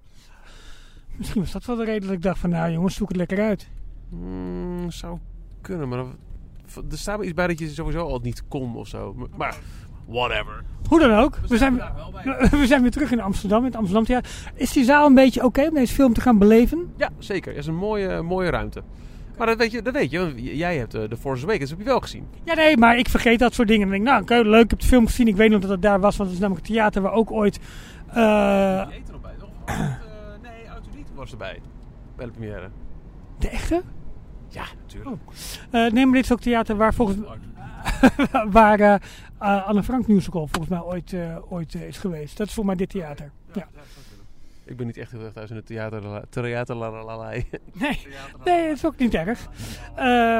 Misschien was dat wel de reden dat ik dacht van... Nou jongens, zoek het lekker uit. Hmm, zou kunnen, maar er staat wel iets bij dat je sowieso al niet kon of zo. Maar- Maar, whatever. Hoe dan ook. We zijn, we zijn weer terug in Amsterdam. In het Amsterdam Theater. Is die zaal een beetje oké om deze film te gaan beleven? Ja, zeker. Het is een mooie, mooie ruimte. Maar dat weet je, dat weet je want jij hebt eh, de Force Awakens heb je wel gezien. Ja, nee, maar ik vergeet dat soort dingen. En denk, nou, oké, leuk, ik heb de film gezien. Ik weet nog dat het daar was, want het is namelijk het theater waar ook ooit... eh, Die eten nog bij, toch? nee, Autodiet was erbij. Bij de première. de echte? Ja, natuurlijk. Eh nee, maar dit is ook theater waar volgens waar eh, eh, Anne Frank musical volgens mij ooit, eh, ooit eh, is geweest. Dat is voor mij dit theater. Ja. Ik ben niet echt heel erg thuis in het theater. Theater la, la, la, la. Nee, nee, dat is ook niet erg.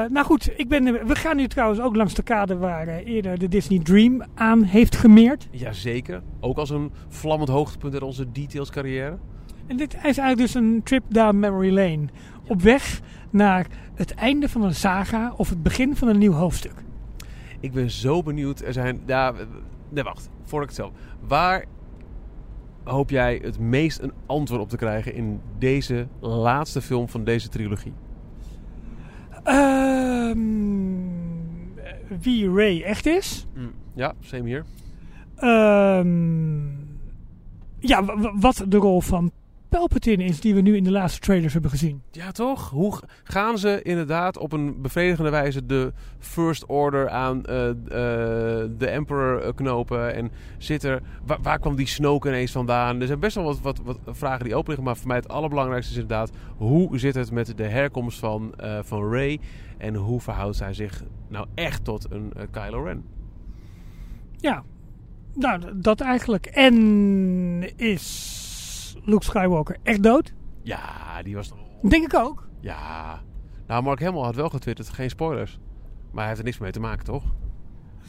Nou goed, ik ben, we gaan nu trouwens ook langs de kade waar eerder de Disney Dream aan heeft gemeerd. Jazeker. Ook als een vlammend hoogtepunt in onze details carrière. En dit is eigenlijk dus een trip down memory lane. Op weg naar het einde van een saga of het begin van een nieuw hoofdstuk. Ik ben zo benieuwd. Er zijn. Ja, w- nee, wacht. Voor ik het zelf. Waar hoop jij het meest een antwoord op te krijgen in deze laatste film van deze trilogie? Ehm, wie Ray echt is. Ja, same hier. Ehm, ja, wat de rol van Palpatine is die we nu in de laatste trailers hebben gezien. Ja, toch? Hoe gaan ze inderdaad op een bevredigende wijze de First Order aan eh, eh, de Emperor eh, knopen? En zit er, waar, waar kwam die Snoke ineens vandaan? Er zijn best wel wat, wat, wat vragen die open liggen, maar voor mij het allerbelangrijkste is inderdaad... hoe zit het met de herkomst van, eh van Rey? En hoe verhoudt zij zich nou echt tot een Kylo Ren? Ja, nou, dat eigenlijk. En is Luke Skywalker echt dood? Ja, die was toch... Denk ik ook. Ja. Nou, Mark Hamill had wel getwitterd, geen spoilers. Maar hij heeft er niks mee te maken, toch?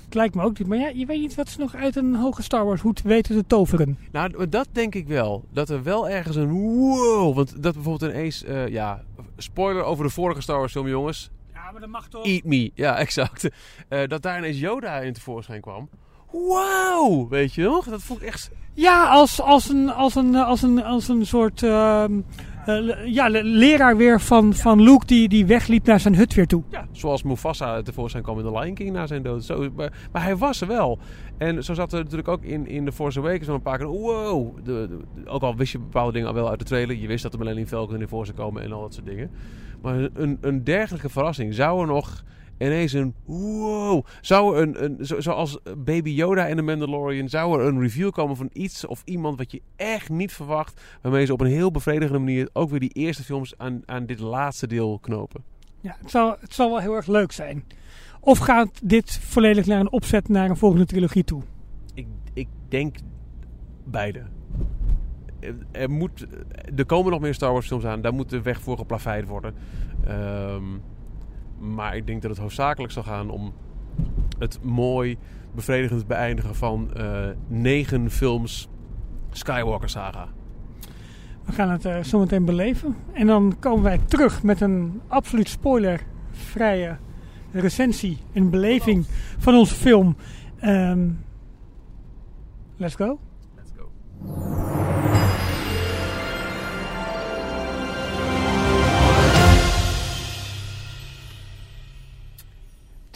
Het lijkt me ook niet. Maar ja, je weet niet wat ze nog uit een hoge Star Wars hoed weten te toveren. Nou, dat denk ik wel. Dat er wel ergens een wow... Want dat bijvoorbeeld ineens... eh ja, spoiler over de vorige Star Wars film, jongens. Ja, maar dat mag toch? Eat me. Ja, exact. Eh, dat daar ineens Yoda in tevoorschijn kwam. Wauw! Weet je nog? Dat vond ik echt... Ja, als, als, een, als, een, als, een, als een soort ehm, eh, ja, le- leraar weer van, van Luke die, die wegliep naar zijn hut weer toe. Ja, zoals Mufasa tevoorschijn kwam in The Lion King na zijn dood. Zo, maar, maar hij was er wel. En zo zat er natuurlijk ook in, in The Force Awakens nog een paar keer... Wow! De, de- ook al wist je bepaalde dingen al wel uit de trailer. Je wist dat de Millennium Falcon in voor zou komen en al dat soort dingen. Maar een, een dergelijke verrassing zou er nog ineens een wow... Zou een, een, zo, zoals Baby Yoda en The Mandalorian... Zou er een review komen van iets of iemand wat je echt niet verwacht... waarmee ze op een heel bevredigende manier... ook weer die eerste films aan, aan dit laatste deel knopen. Ja, het zal, het zal wel heel erg leuk zijn. Of gaat dit volledig naar een opzet naar een volgende trilogie toe? Ik, ik denk beide. Er- moet, er komen nog meer Star Wars films aan. Daar moet de weg voor geplaveid worden. Ehm, maar ik denk dat het hoofdzakelijk zal gaan om het mooi, bevredigend beëindigen van eh, negen films Skywalker saga. We gaan het eh, zo meteen beleven. En dan komen wij terug met een absoluut spoilervrije recensie en beleving van onze film. Ehm, let's go. Let's go.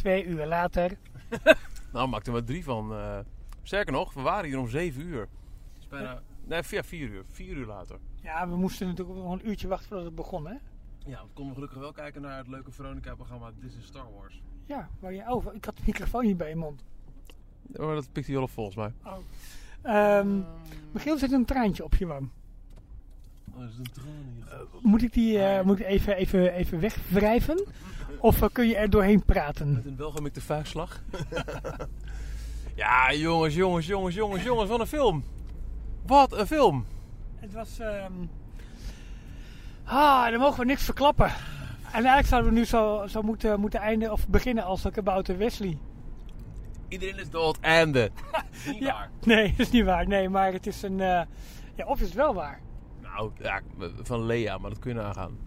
Twee uur later. Nou, maak er maar drie van. eh. sterker nog, we waren hier om zeven uur. Het is bijna... Nee, via vier uur. Vier uur later. Ja, we moesten natuurlijk nog een uurtje wachten voordat het begon, hè? Ja, we konden gelukkig wel kijken naar het leuke Veronica-programma This is Star Wars. Ja, waar je over. Ik had de microfoon niet bij je mond. Maar dat pikt hij wel op volgens mij. Ehm Michiel zit een traantje op je wang. Oh, is een in je Moet ik die eh, moet ik even, even, even wegwrijven? Of eh, kun je er doorheen praten? Met een welgemikte vuistslag. ja, jongens, jongens, jongens, jongens, jongens, wat een film. Wat een film. Het was. ehm Ah, dan mogen we niks verklappen. En eigenlijk zouden we nu zo, zo moeten, moeten eindigen of beginnen als de kabouter Wesley. Iedereen is dood en de. Niet Ja. waar. Nee, dat is niet waar. Nee, maar het is een. eh, ja, of is het wel waar? Nou, ja, van Lea, maar dat kun je nagaan.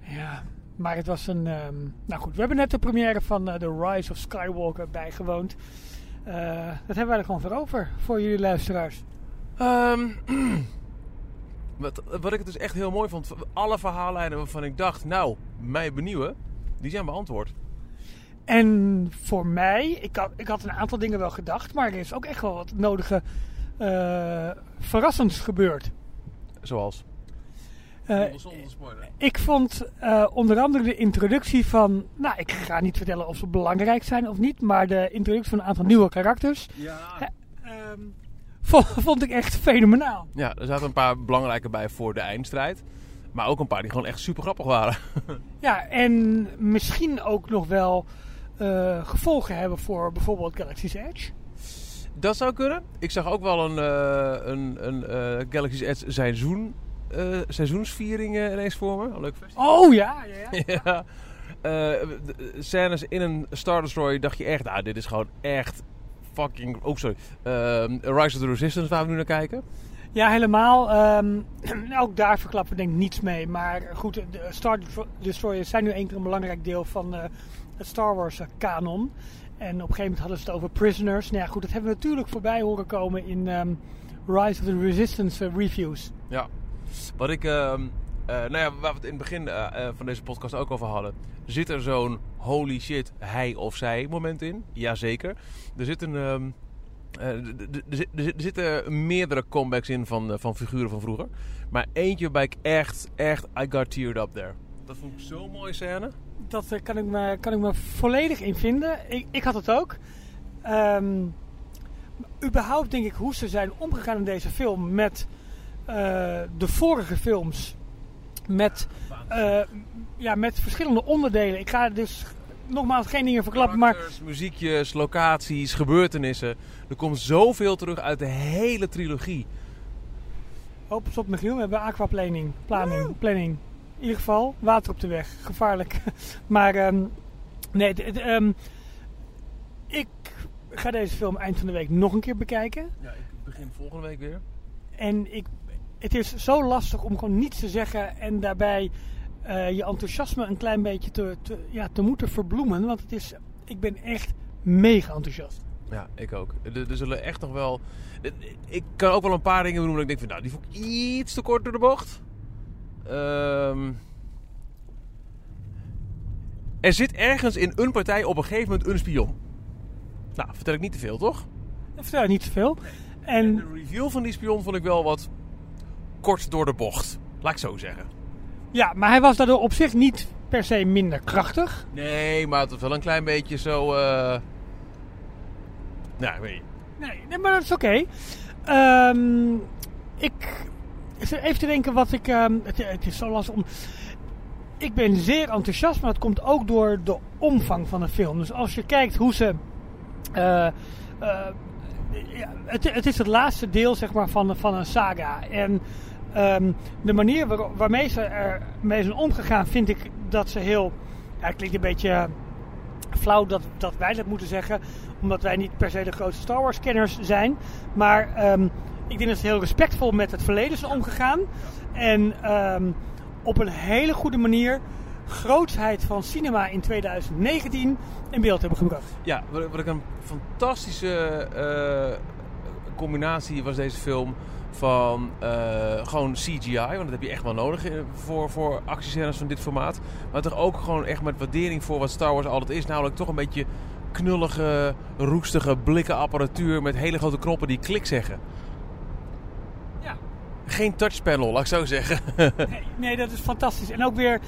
Ja, maar het was een. ehm, nou goed, we hebben net de première van eh, The Rise of Skywalker bijgewoond. Eh, dat hebben wij er gewoon voor over, voor jullie luisteraars. Ehm, wat, wat ik dus echt heel mooi vond, alle verhaallijnen waarvan ik dacht, nou, mij benieuwen, die zijn beantwoord. En voor mij, ik had, ik had een aantal dingen wel gedacht, maar er is ook echt wel wat nodige eh verrassends gebeurd. Zoals? Eh, ik vond eh, onder andere de introductie van, nou ik ga niet vertellen of ze belangrijk zijn of niet, maar de introductie van een aantal nieuwe karakters Ja. ehm, vond, vond ik echt fenomenaal. Ja, er zaten een paar belangrijke bij voor de eindstrijd. Maar ook een paar die gewoon echt super grappig waren. Ja, en misschien ook nog wel eh, gevolgen hebben voor bijvoorbeeld Galaxy's Edge. Dat zou kunnen. Ik zag ook wel een, eh, een, een eh, Galaxy's Edge seizoen, eh, seizoensviering ineens voor me. Een leuk festival. Oh ja, ja, ja. ja. De scènes in een Star Destroyer dacht je echt, nou, dit is gewoon echt fucking... Oh, sorry. Ehm, Rise of the Resistance waar we nu naar kijken. Ja, helemaal. Ehm, ook daar verklappen we denk ik niets mee. Maar goed, de Star Destroyers zijn nu één keer een belangrijk deel van het Star Wars kanon. En op een gegeven moment hadden ze het over prisoners. Nou ja, goed, dat hebben we natuurlijk voorbij horen komen in ehm, Rise of the Resistance eh, reviews. Ja. Wat ik, ehm, eh, nou ja, waar we het in het begin eh, van deze podcast ook over hadden. Zit er zo'n holy shit, hij of zij moment in? Jazeker. Er zit een, ehm, Eh, er zit- zit- zitten meerdere comebacks in van, van figuren van vroeger. Maar eentje waarbij ik echt, echt, I got teared up there. Dat vond ik zo'n mooie scène. Dat eh, kan, ik me, kan ik me volledig in vinden. Ik, ik had het ook. Ehm, überhaupt denk ik hoe ze zijn omgegaan in deze film met eh, de vorige films. Met, eh, ja, met verschillende onderdelen. Ik ga dus nogmaals geen dingen verklappen, maar muziekjes, locaties, gebeurtenissen. Er komt zoveel terug uit de hele trilogie. Hoop eens op Michiel, we hebben aquaplaning. Planning, planning. In ieder geval, water op de weg. Gevaarlijk. maar ehm, nee, ehm, ik ga deze film eind van de week nog een keer bekijken. Ja, ik begin volgende week weer. En ik, het is zo lastig om gewoon niets te zeggen en daarbij eh, je enthousiasme een klein beetje te, te, ja, te moeten verbloemen. Want het is, ik ben echt mega enthousiast. Ja, ik ook. Er, er zullen echt nog wel... Ik kan ook wel een paar dingen noemen dat ik denk van... Nou, die vond ik iets te kort door de bocht. Ehm, er zit ergens in een partij op een gegeven moment een spion. Nou, vertel ik niet te veel, toch? Dat vertel ik niet te veel. En En de reveal van die spion vond ik wel wat kort door de bocht. Laat ik zo zeggen. ja, maar hij was daardoor op zich niet per se minder krachtig. Nee, maar het was wel een klein beetje zo... eh Nou, weet je. Nee, nee maar dat is oké. Ehm, ik even te denken wat ik. ehm, het, het is zo lastig om. Ik ben zeer enthousiast, maar het komt ook door de omvang van de film. Dus als je kijkt hoe ze. eh, eh, het, het is het laatste deel zeg maar, van, van een saga. En ehm, de manier waar- waarmee ze ermee zijn omgegaan, vind ik dat ze heel. Ja, het klinkt een beetje flauw dat, dat wij dat moeten zeggen, omdat wij niet per se de grootste Star Wars kenners zijn. Maar ehm, ik denk dat ze heel respectvol met het verleden zijn omgegaan. En ehm, op een hele goede manier grootsheid van cinema in 2019 in beeld hebben gebracht. Ja, wat, ik een fantastische eh, combinatie was deze film van eh, gewoon CGI, want dat heb je echt wel nodig eh, voor, voor actiescènes van dit formaat. Maar toch ook gewoon echt met waardering voor wat Star Wars altijd is. Namelijk toch een beetje knullige, roestige blikken apparatuur met hele grote knoppen die klik zeggen. Ja. Geen touchpanel, laat ik zo zeggen. Nee, nee, dat is fantastisch. En ook weer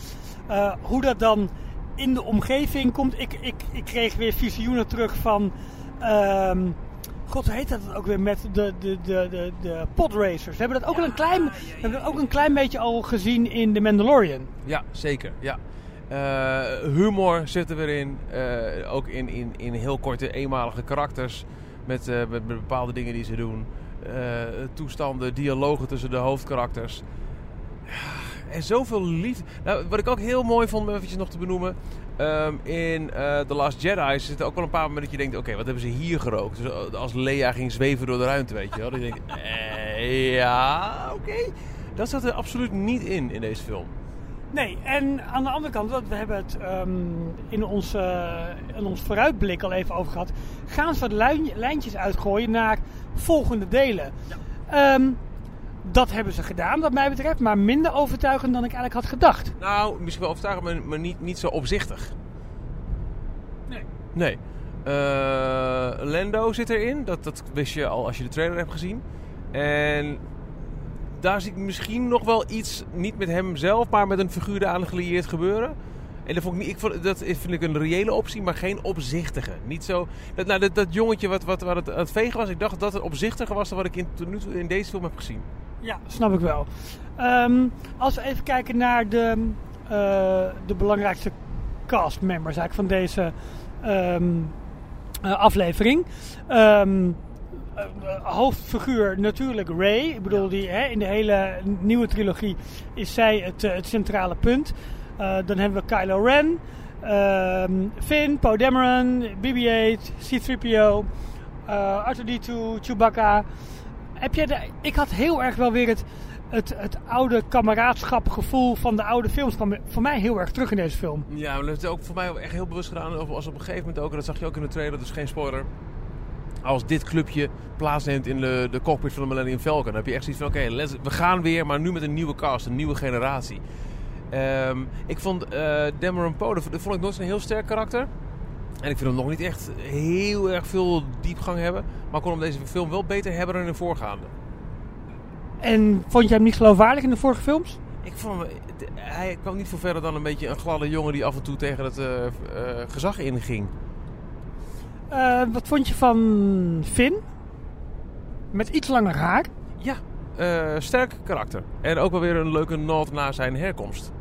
eh, hoe dat dan in de omgeving komt. Ik, ik, ik kreeg weer visioenen terug van. ehm, God, hoe heet dat ook weer met de, de, de, de, de podracers? We hebben dat ook, al een klein, we hebben dat ook een klein beetje al gezien in The Mandalorian. Ja, zeker. Ja. Eh, humor zit er weer in. Eh, ook in, in, in heel korte, eenmalige karakters. Met, eh, met, met bepaalde dingen die ze doen. Eh, toestanden, dialogen tussen de hoofdkarakters. En zoveel liefde. Nou, wat ik ook heel mooi vond, om eventjes nog te benoemen. ehm, in eh The Last Jedi zitten ook wel een paar momenten dat je denkt... Oké, wat hebben ze hier gerookt? Dus eh, als Leia ging zweven door de ruimte, weet je wel. Dan denk ik, ja, oké. Dat zat er absoluut niet in, in deze film. Nee, en aan de andere kant, we hebben het ehm, in, ons, in ons vooruitblik al even over gehad. Gaan ze wat lijn- lijntjes uitgooien naar volgende delen? Ehm, dat hebben ze gedaan, wat mij betreft, maar minder overtuigend dan ik eigenlijk had gedacht. Nou, misschien wel overtuigend, maar, maar niet, niet zo opzichtig. Nee. Nee. Eh, Lando zit erin. Dat, dat wist je al als je de trailer hebt gezien. En daar zie ik misschien nog wel iets, niet met hem zelf, maar met een figuur aan gelieerd gebeuren. En dat, vond ik niet, ik vond, dat vind ik een reële optie, maar geen opzichtige. Niet zo, dat, nou, dat, dat jongetje wat, wat, wat het, het vegen was, ik dacht dat het opzichtiger was dan wat ik in, in deze film heb gezien. Ja, snap ik wel. Ehm, als we even kijken naar de, eh, de belangrijkste castmembers eigenlijk van deze ehm, eh, aflevering. Ehm, eh, hoofdfiguur natuurlijk Ray. Ik bedoel, die, hè, in de hele nieuwe trilogie is zij het, eh, het centrale punt. Eh, dan hebben we Kylo Ren, ehm, Finn, Poe Dameron, BB-8, C-3PO, eh R2-D2, Chewbacca. Heb jij de, ik had heel erg wel weer het, het, het oude kameraadschapgevoel van de oude films. kwam voor mij heel erg terug in deze film. Ja, maar dat is ook voor mij echt heel bewust gedaan. Als op een gegeven moment ook, en dat zag je ook in de trailer, dus geen spoiler. Als dit clubje plaatsneemt in de, de cockpit van de Millennium Falcon, dan heb je echt zoiets van: oké, we gaan weer, maar nu met een nieuwe cast, een nieuwe generatie. Ehm, ik vond eh Dameron Poe, dat vond ik nooit zo'n heel sterk karakter. En ik vind hem nog niet echt heel erg veel diepgang hebben. Maar kon hem deze film wel beter hebben dan in de voorgaande. En vond jij hem niet geloofwaardig in de vorige films? Ik vond hem, hij kwam niet veel verder dan een beetje een gladde jongen die af en toe tegen het eh, eh, gezag inging. Eh, wat vond je van Finn? Met iets langer haar. Ja, eh, sterk karakter. En ook wel weer een leuke nod naar zijn herkomst.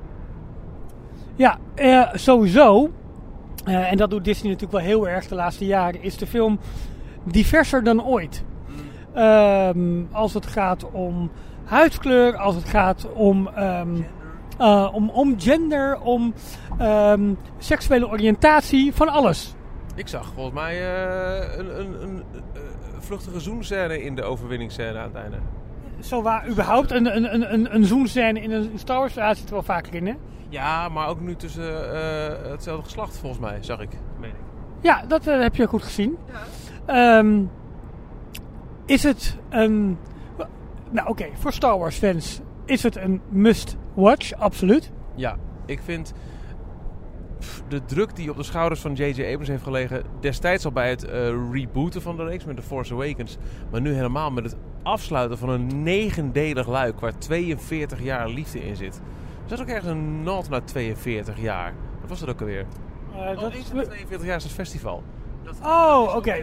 Ja, eh, sowieso. en dat doet Disney natuurlijk wel heel erg de laatste jaren. Is de film diverser dan ooit. Ehm, als het gaat om huidskleur, als het gaat om, ehm, eh, om, om gender, om ehm, seksuele oriëntatie, van alles. Ik zag volgens mij eh, een, een, een, eh, vluchtige zoenscène in de overwinningsscène aan het einde. Zo waar, überhaupt, een, een, een, een, een zoenscène in een Star Wars verhaal zit er wel vaker in, hè? Ja, maar ook nu tussen eh, hetzelfde geslacht volgens mij, zag ik. Meen ik. Ja, dat heb je goed gezien. Ehm, is het een... Nou oké, voor Star Wars fans is het een must-watch, absoluut. Ja, ik vind de druk die op de schouders van J.J. Abrams heeft gelegen... destijds al bij het eh, rebooten van de reeks met The Force Awakens... maar nu helemaal met het afsluiten van een negendelig luik... waar 42 jaar liefde in zit. Er zat ook ergens een nod naar 42 jaar. Wat was dat ook alweer? Oh, dat is- in de 42 jaar is het festival. Dat Oh, is oké.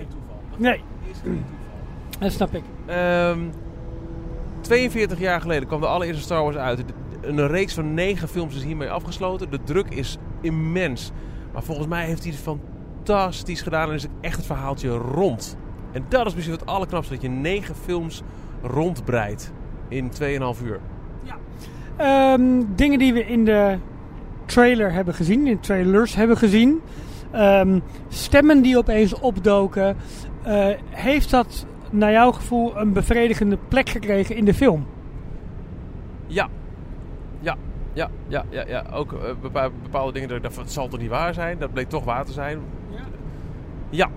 Dat Nee, is geen toeval. dat snap ik. Ehm, 42 jaar geleden kwam de allereerste Star Wars uit. Een reeks van 9 films is hiermee afgesloten. De druk is immens. Maar volgens mij heeft hij het fantastisch gedaan en is het echt het verhaaltje rond. En dat is misschien het allerknapste, dat je 9 films rondbreidt in 2,5 uur. Ehm, dingen die we in de trailer hebben gezien, in trailers hebben gezien. Ehm, stemmen die opeens opdoken. Eh, heeft dat naar jouw gevoel een bevredigende plek gekregen in de film? Ja. Ja. Ja, ja, ja. Ook eh, bepa- bepaalde dingen dat ik dacht, van, het zal toch niet waar zijn? Dat bleek toch waar te zijn. Ja.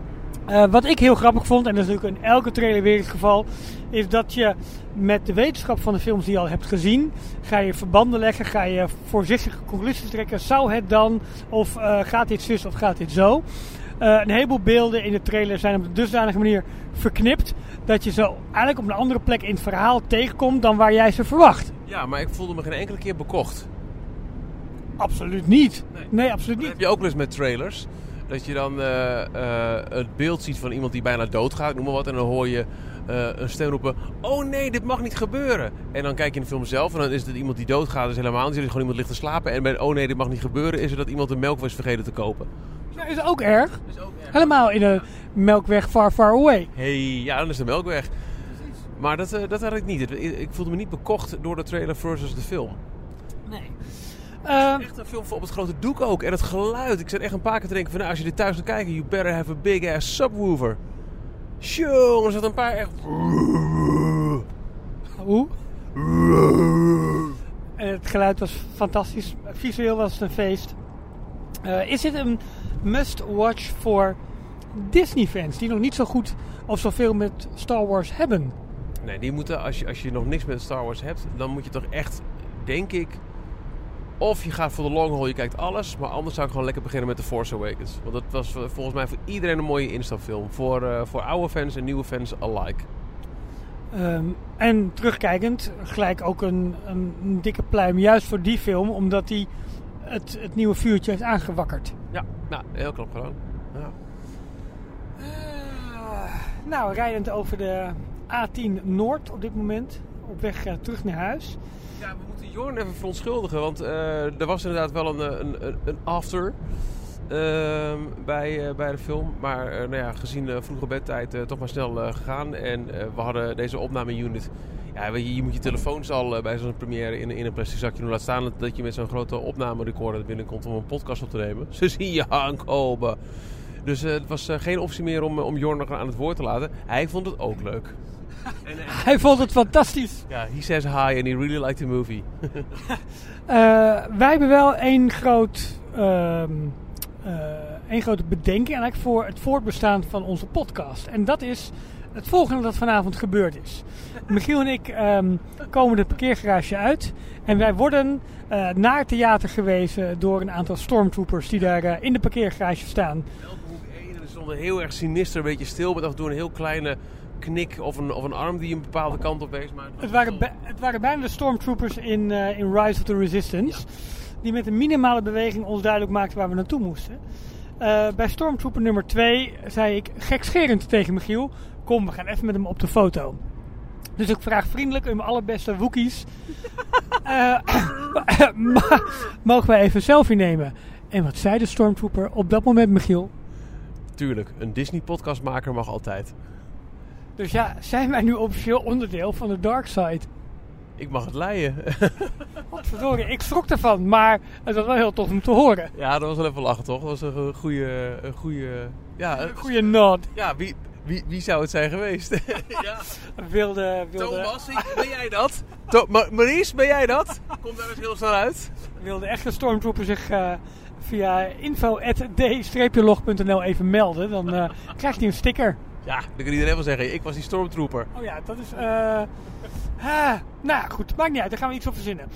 Eh, wat ik heel grappig vond, en dat is natuurlijk in elke trailer weer het geval, is dat je met de wetenschap van de films die je al hebt gezien, ga je verbanden leggen, ga je voorzichtige conclusies trekken. Zou het dan, of eh, gaat dit zus of gaat dit zo? Een heleboel beelden in de trailer zijn op een dusdanige manier verknipt, dat je ze eigenlijk op een andere plek in het verhaal tegenkomt dan waar jij ze verwacht. ja, maar ik voelde me geen enkele keer bekocht. Absoluut niet. Nee. Nee, absoluut Dat niet. heb je ook wel eens met trailers. Dat je dan eh, eh, het beeld ziet van iemand die bijna doodgaat, noem maar wat. En dan hoor je eh, een stem roepen, oh nee, dit mag niet gebeuren. En dan kijk je in de film zelf en dan is het iemand die doodgaat. is helemaal niet. Er is gewoon iemand ligt te slapen. En bij oh nee, dit mag niet gebeuren, is er dat iemand de melk was vergeten te kopen. Dat is ook erg. Dat is ook erg. Helemaal in een melkweg far, far away. hey, ja, dan is de melk weg. Maar dat, eh, dat had ik niet. Ik, ik voelde me niet bekocht door de trailer versus de film. Nee. Ehm, Echt een film voor op het grote doek ook. En het geluid. Ik zat echt een paar keer te denken van... Nou, als je dit thuis gaat kijken... You better have a big ass subwoofer. Tjonge, er zat een paar echt... Hoe? En het geluid was fantastisch. Visueel was het een feest. Eh, is dit een must-watch voor Disney-fans die nog niet zo goed of zoveel met Star Wars hebben? Nee, die moeten... Als je, als je nog niks met Star Wars hebt... Dan moet je toch echt... Denk ik... Of je gaat voor de long haul, je kijkt alles. Maar anders zou ik gewoon lekker beginnen met The Force Awakens. Want dat was volgens mij voor iedereen een mooie instapfilm. Voor, eh, voor oude fans en nieuwe fans alike. Ehm, en terugkijkend, gelijk ook een, een, dikke pluim juist voor die film, omdat hij het, het nieuwe vuurtje heeft aangewakkerd. Ja, nou, heel knap gedaan. Ja. Eh, nou, rijdend over de A10 Noord op dit moment, op weg eh, terug naar huis. Ja, we moeten Jorn even verontschuldigen, want eh, er was inderdaad wel een, een, een, after ehm, bij, eh, bij de film. Maar eh, nou ja, gezien de vroege bedtijd eh, toch maar snel eh, gegaan. En eh, we hadden deze opname-unit. Ja, weet je, je moet je telefoons al eh, bij zo'n première in, in een plastic zakje doen. Laat staan dat je met zo'n grote opname-recorder binnenkomt om een podcast op te nemen. Ze zien je aankomen. Dus eh, het was eh, geen optie meer om, om Jorn nog aan het woord te laten. Hij vond het ook leuk. En, Hij vond het fantastisch. ja, he says hi and he really liked the movie. Eh, wij hebben wel één groot, ehm, eh, één grote bedenking eigenlijk voor het voortbestaan van onze podcast. En dat is het volgende dat vanavond gebeurd is. Michiel en ik ehm, komen de parkeergarage uit. En wij worden eh, naar het theater gewezen door een aantal stormtroopers die daar eh, in de parkeergarage staan. Welke hoek stonden heel erg sinister, een beetje stil. Met af en toe een heel kleine knik of een, of een arm die een bepaalde kant op wees. Maar Het waren, bij- het waren bijna de stormtroopers in, eh, in Rise of the Resistance. Die met een minimale beweging ons duidelijk maakten waar we naartoe moesten. Eh, bij stormtrooper nummer 2 zei ik gekscherend tegen Michiel... Kom, we gaan even met hem op de foto. Dus ik vraag vriendelijk om allerbeste Wookiees... eh, mogen wij even een selfie nemen? En wat zei de stormtrooper op dat moment, Michiel? tuurlijk, een Disney-podcastmaker mag altijd. Dus ja, zijn wij nu officieel onderdeel van de dark side? Ik mag het leiden. Wat verdorie, ik schrok ervan, maar het was wel heel tof om te horen. ja, dat was wel even lachen, toch? Dat was een goede... Een goede ja, een- Goeie nod. ja wie, wie, wie zou het zijn geweest? ja. Wilde, wilde, Thomas, ben jij dat? To Ma- Maurice, ben jij dat? Kom daar eens heel snel uit. wilde echte stormtrooper zich eh, via info.d-log.nl even melden. Dan eh, krijgt hij een sticker. Ja, dan kan iedereen wel zeggen, ik was die stormtrooper. Oh ja, dat is... eh ah, nou goed, maakt niet uit. Daar gaan we iets op verzinnen.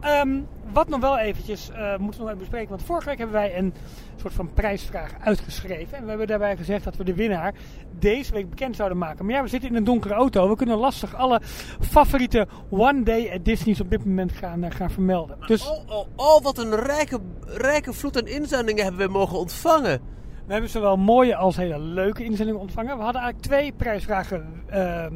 Ehm, wat nog wel eventjes eh, moeten we nog even bespreken. Want vorige week hebben wij een soort van prijsvraag uitgeschreven. En we hebben daarbij gezegd dat we de winnaar deze week bekend zouden maken. Maar ja, we zitten in een donkere auto. We kunnen lastig alle favoriete One Day at Disney's op dit moment gaan, eh, gaan vermelden. Dus Oh, oh, oh, wat een rijke, rijke vloed aan inzendingen hebben we mogen ontvangen. we hebben zowel mooie als hele leuke inzendingen ontvangen. We hadden eigenlijk twee prijsvragen eh,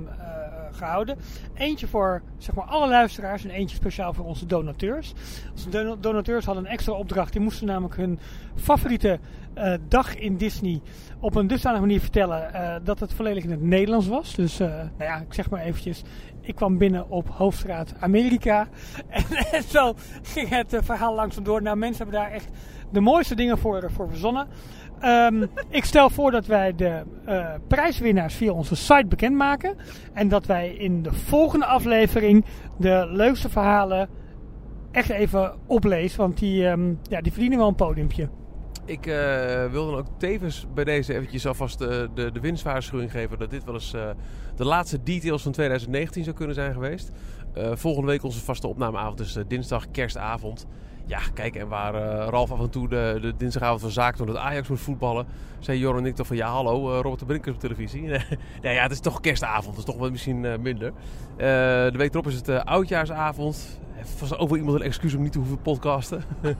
gehouden. Eentje voor zeg maar, alle luisteraars en eentje speciaal voor onze donateurs. Onze don- donateurs hadden een extra opdracht. Die moesten namelijk hun favoriete eh, dag in Disney op een dusdanige manier vertellen eh, dat het volledig in het Nederlands was. Dus eh, nou ja, ik zeg maar eventjes. Ik kwam binnen op Hoofdstraat Amerika. En, zo ging het verhaal langzaam door. Nou, mensen hebben daar echt de mooiste dingen voor, voor verzonnen. Ehm, ik stel voor dat wij de eh, prijswinnaars via onze site bekendmaken. En dat wij in de volgende aflevering de leukste verhalen echt even oplezen. Want die, ehm, ja, die verdienen wel een podiumpje. Ik eh, wil dan ook tevens bij deze eventjes alvast de, de, de winstwaarschuwing geven dat dit wel eens eh, de laatste details van 2019 zou kunnen zijn geweest. Eh, volgende week onze vaste opnameavond eh, dinsdag kerstavond. Ja, kijk, en waar eh, Ralf af en toe de, de dinsdagavond van zaak toen het Ajax moet voetballen, zei Joran en ik toch van ja, hallo, eh, Robert de Brink is op televisie. nee, ja, het is toch kerstavond, dat is toch wel misschien eh, minder. De week erop is het oudjaarsavond. Vast ook wel iemand een excuus om niet te hoeven podcasten.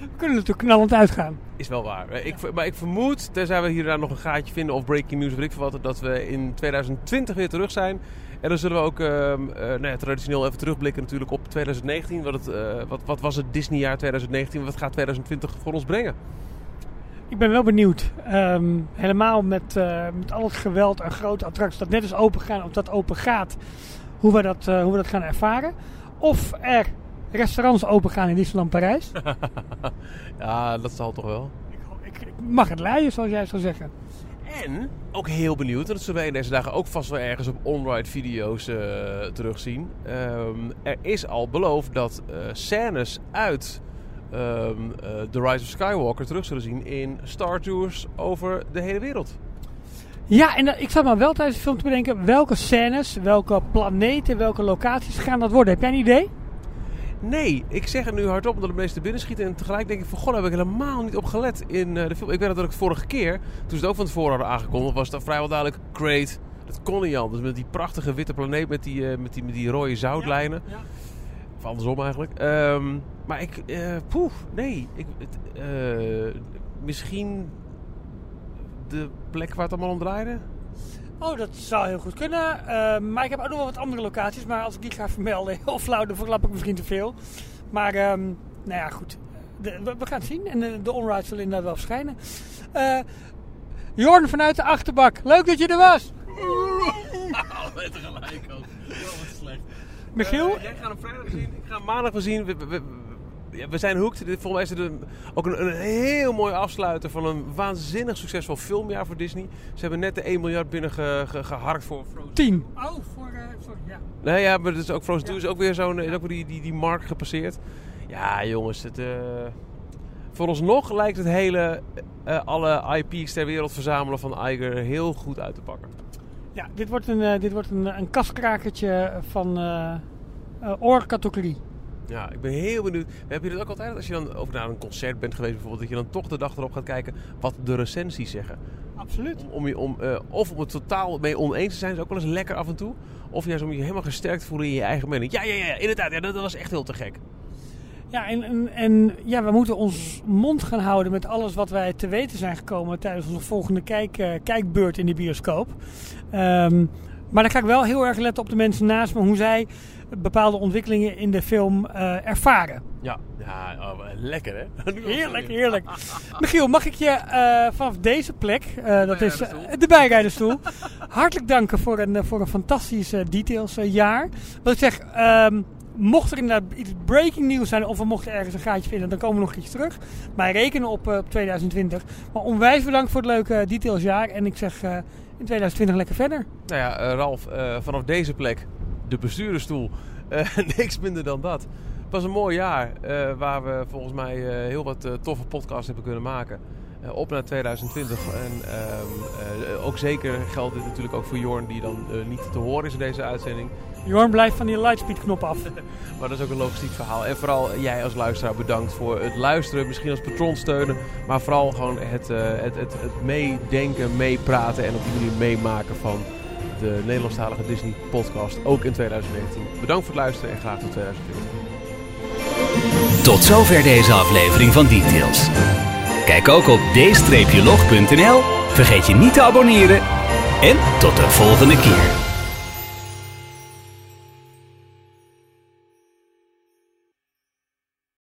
We kunnen natuurlijk knallend uitgaan. Is wel waar. Ik, maar ik vermoed, tenzij we hier daar nog een gaatje vinden of breaking news, weet ik veel wat, dat we in 2020 weer terug zijn. En dan zullen we ook ehm, eh, nou ja, traditioneel even terugblikken natuurlijk op 2019. Wat, het, eh, wat, wat was het Disneyjaar 2019? Wat gaat 2020 voor ons brengen? Ik ben wel benieuwd. Ehm, helemaal met, eh, met al het geweld en grote attracties dat net is open gaan of dat open gaat. Hoe we dat, hoe we dat gaan ervaren. Of er restaurants open gaan in Disneyland Parijs. ja, dat zal toch wel. ik, ik mag het leiden, zoals jij zou zeggen. En ook heel benieuwd, en dat zullen wij deze dagen ook vast wel ergens op on-ride video's eh, terugzien. Ehm, er is al beloofd dat eh, scènes uit ehm, eh, The Rise of Skywalker terug zullen zien in Star Tours over de hele wereld. Ja, en ik zat maar wel tijdens de film te bedenken welke scènes, welke planeten, welke locaties gaan dat worden. Heb jij een idee? Nee, ik zeg het nu hardop omdat het meeste binnenschieten. En tegelijk denk ik van, god, daar heb ik helemaal niet op gelet in eh, de film. Ik weet dat ik vorige keer, toen ze het ook van tevoren hadden aangekondigd, was het vrijwel duidelijk, great. Dat kon niet anders. Met die prachtige witte planeet met die, eh, met die, met die rode zoutlijnen. Ja. Of andersom eigenlijk. Ehm, maar ik, eh poeh, nee. Ik, het, misschien de plek waar het allemaal om draaide? Oh, dat zou heel goed kunnen. Ehm, maar ik heb ook nog wel wat andere locaties. Maar als ik die ga vermelden, heel flauw, dan verklap ik misschien te veel. Maar, ehm, nou ja, goed. De- we, we gaan het zien. En de, de onride zullen inderdaad wel verschijnen. Eh Jorn vanuit de achterbak. Leuk dat je er was. Allebei tegelijk ook. wat slecht. Michiel? Eh, jij gaat hem vrijdag zien. Ik ga hem maandag wel zien. We, we, we, ja, we zijn hooked. Dit- Volgens mij is het een, ook een, een heel mooi afsluiten van een waanzinnig succesvol filmjaar voor Disney. Ze hebben net de 1 miljard binnen ge, ge- geharkt voor Frozen. 10. Oh, voor, eh, sorry, ja. Nee, ja, maar het is ook Frozen 2 is ook weer zo'n, is ook weer die, die, die mark gepasseerd. Ja, jongens, het, eh vooralsnog lijkt het hele, eh, alle IP's ter wereld verzamelen van Iger heel goed uit te pakken. Ja, dit wordt een, eh, dit wordt een, een kaskrakertje van eh eh, oorcategorie. Ja, ik ben heel benieuwd. Heb je dat ook altijd? Als je dan ook naar een concert bent geweest bijvoorbeeld, dat je dan toch de dag erop gaat kijken wat de recensies zeggen. Absoluut. Om, je, om, eh, of om het totaal mee oneens te zijn, is ook wel eens lekker af en toe. Of juist om je helemaal gesterkt te voelen in je eigen mening. Ja, ja, ja, inderdaad. Ja, dat, dat was echt heel te gek. Ja, en, en, en ja, we moeten ons mond gaan houden met alles wat wij te weten zijn gekomen tijdens onze volgende kijk, eh, kijkbeurt in de bioscoop. Ehm, maar dan ga ik wel heel erg letten op de mensen naast me, hoe zij bepaalde ontwikkelingen in de film eh, ervaren. Ja, ja oh, lekker hè? Heerlijk, heerlijk. Michiel, mag ik je eh, vanaf deze plek, eh, dat is de bijrijderstoel, hartelijk danken voor een, voor een fantastisch detailsjaar. Wat ik zeg, ehm, mocht er inderdaad iets breaking nieuws zijn of we mochten ergens een gaatje vinden, dan komen we nog iets terug. Maar rekenen op, eh, op 2020. Maar onwijs bedankt voor het leuke detailsjaar en ik zeg eh, in 2020 lekker verder. Nou ja, Ralf, eh, vanaf deze plek, de bestuurdersstoel, eh, niks minder dan dat. Het was een mooi jaar eh, waar we volgens mij eh, heel wat toffe podcasts hebben kunnen maken. Op naar 2020. En ehm, eh, ook zeker geldt dit natuurlijk ook voor Jorn, die dan niet te horen is in deze uitzending. Jorn blijft van die lightspeed knop af. Maar dat is ook een logistiek verhaal. En vooral jij als luisteraar bedankt voor het luisteren. Misschien als patron steunen. Maar vooral gewoon het, het, het, het meedenken, meepraten en op die manier meemaken van de Nederlandstalige Disney podcast. Ook in 2019. Bedankt voor het luisteren en graag tot 2020. Tot zover deze aflevering van Details. Kijk ook op d-log.nl. Vergeet je niet te abonneren. En tot de volgende keer.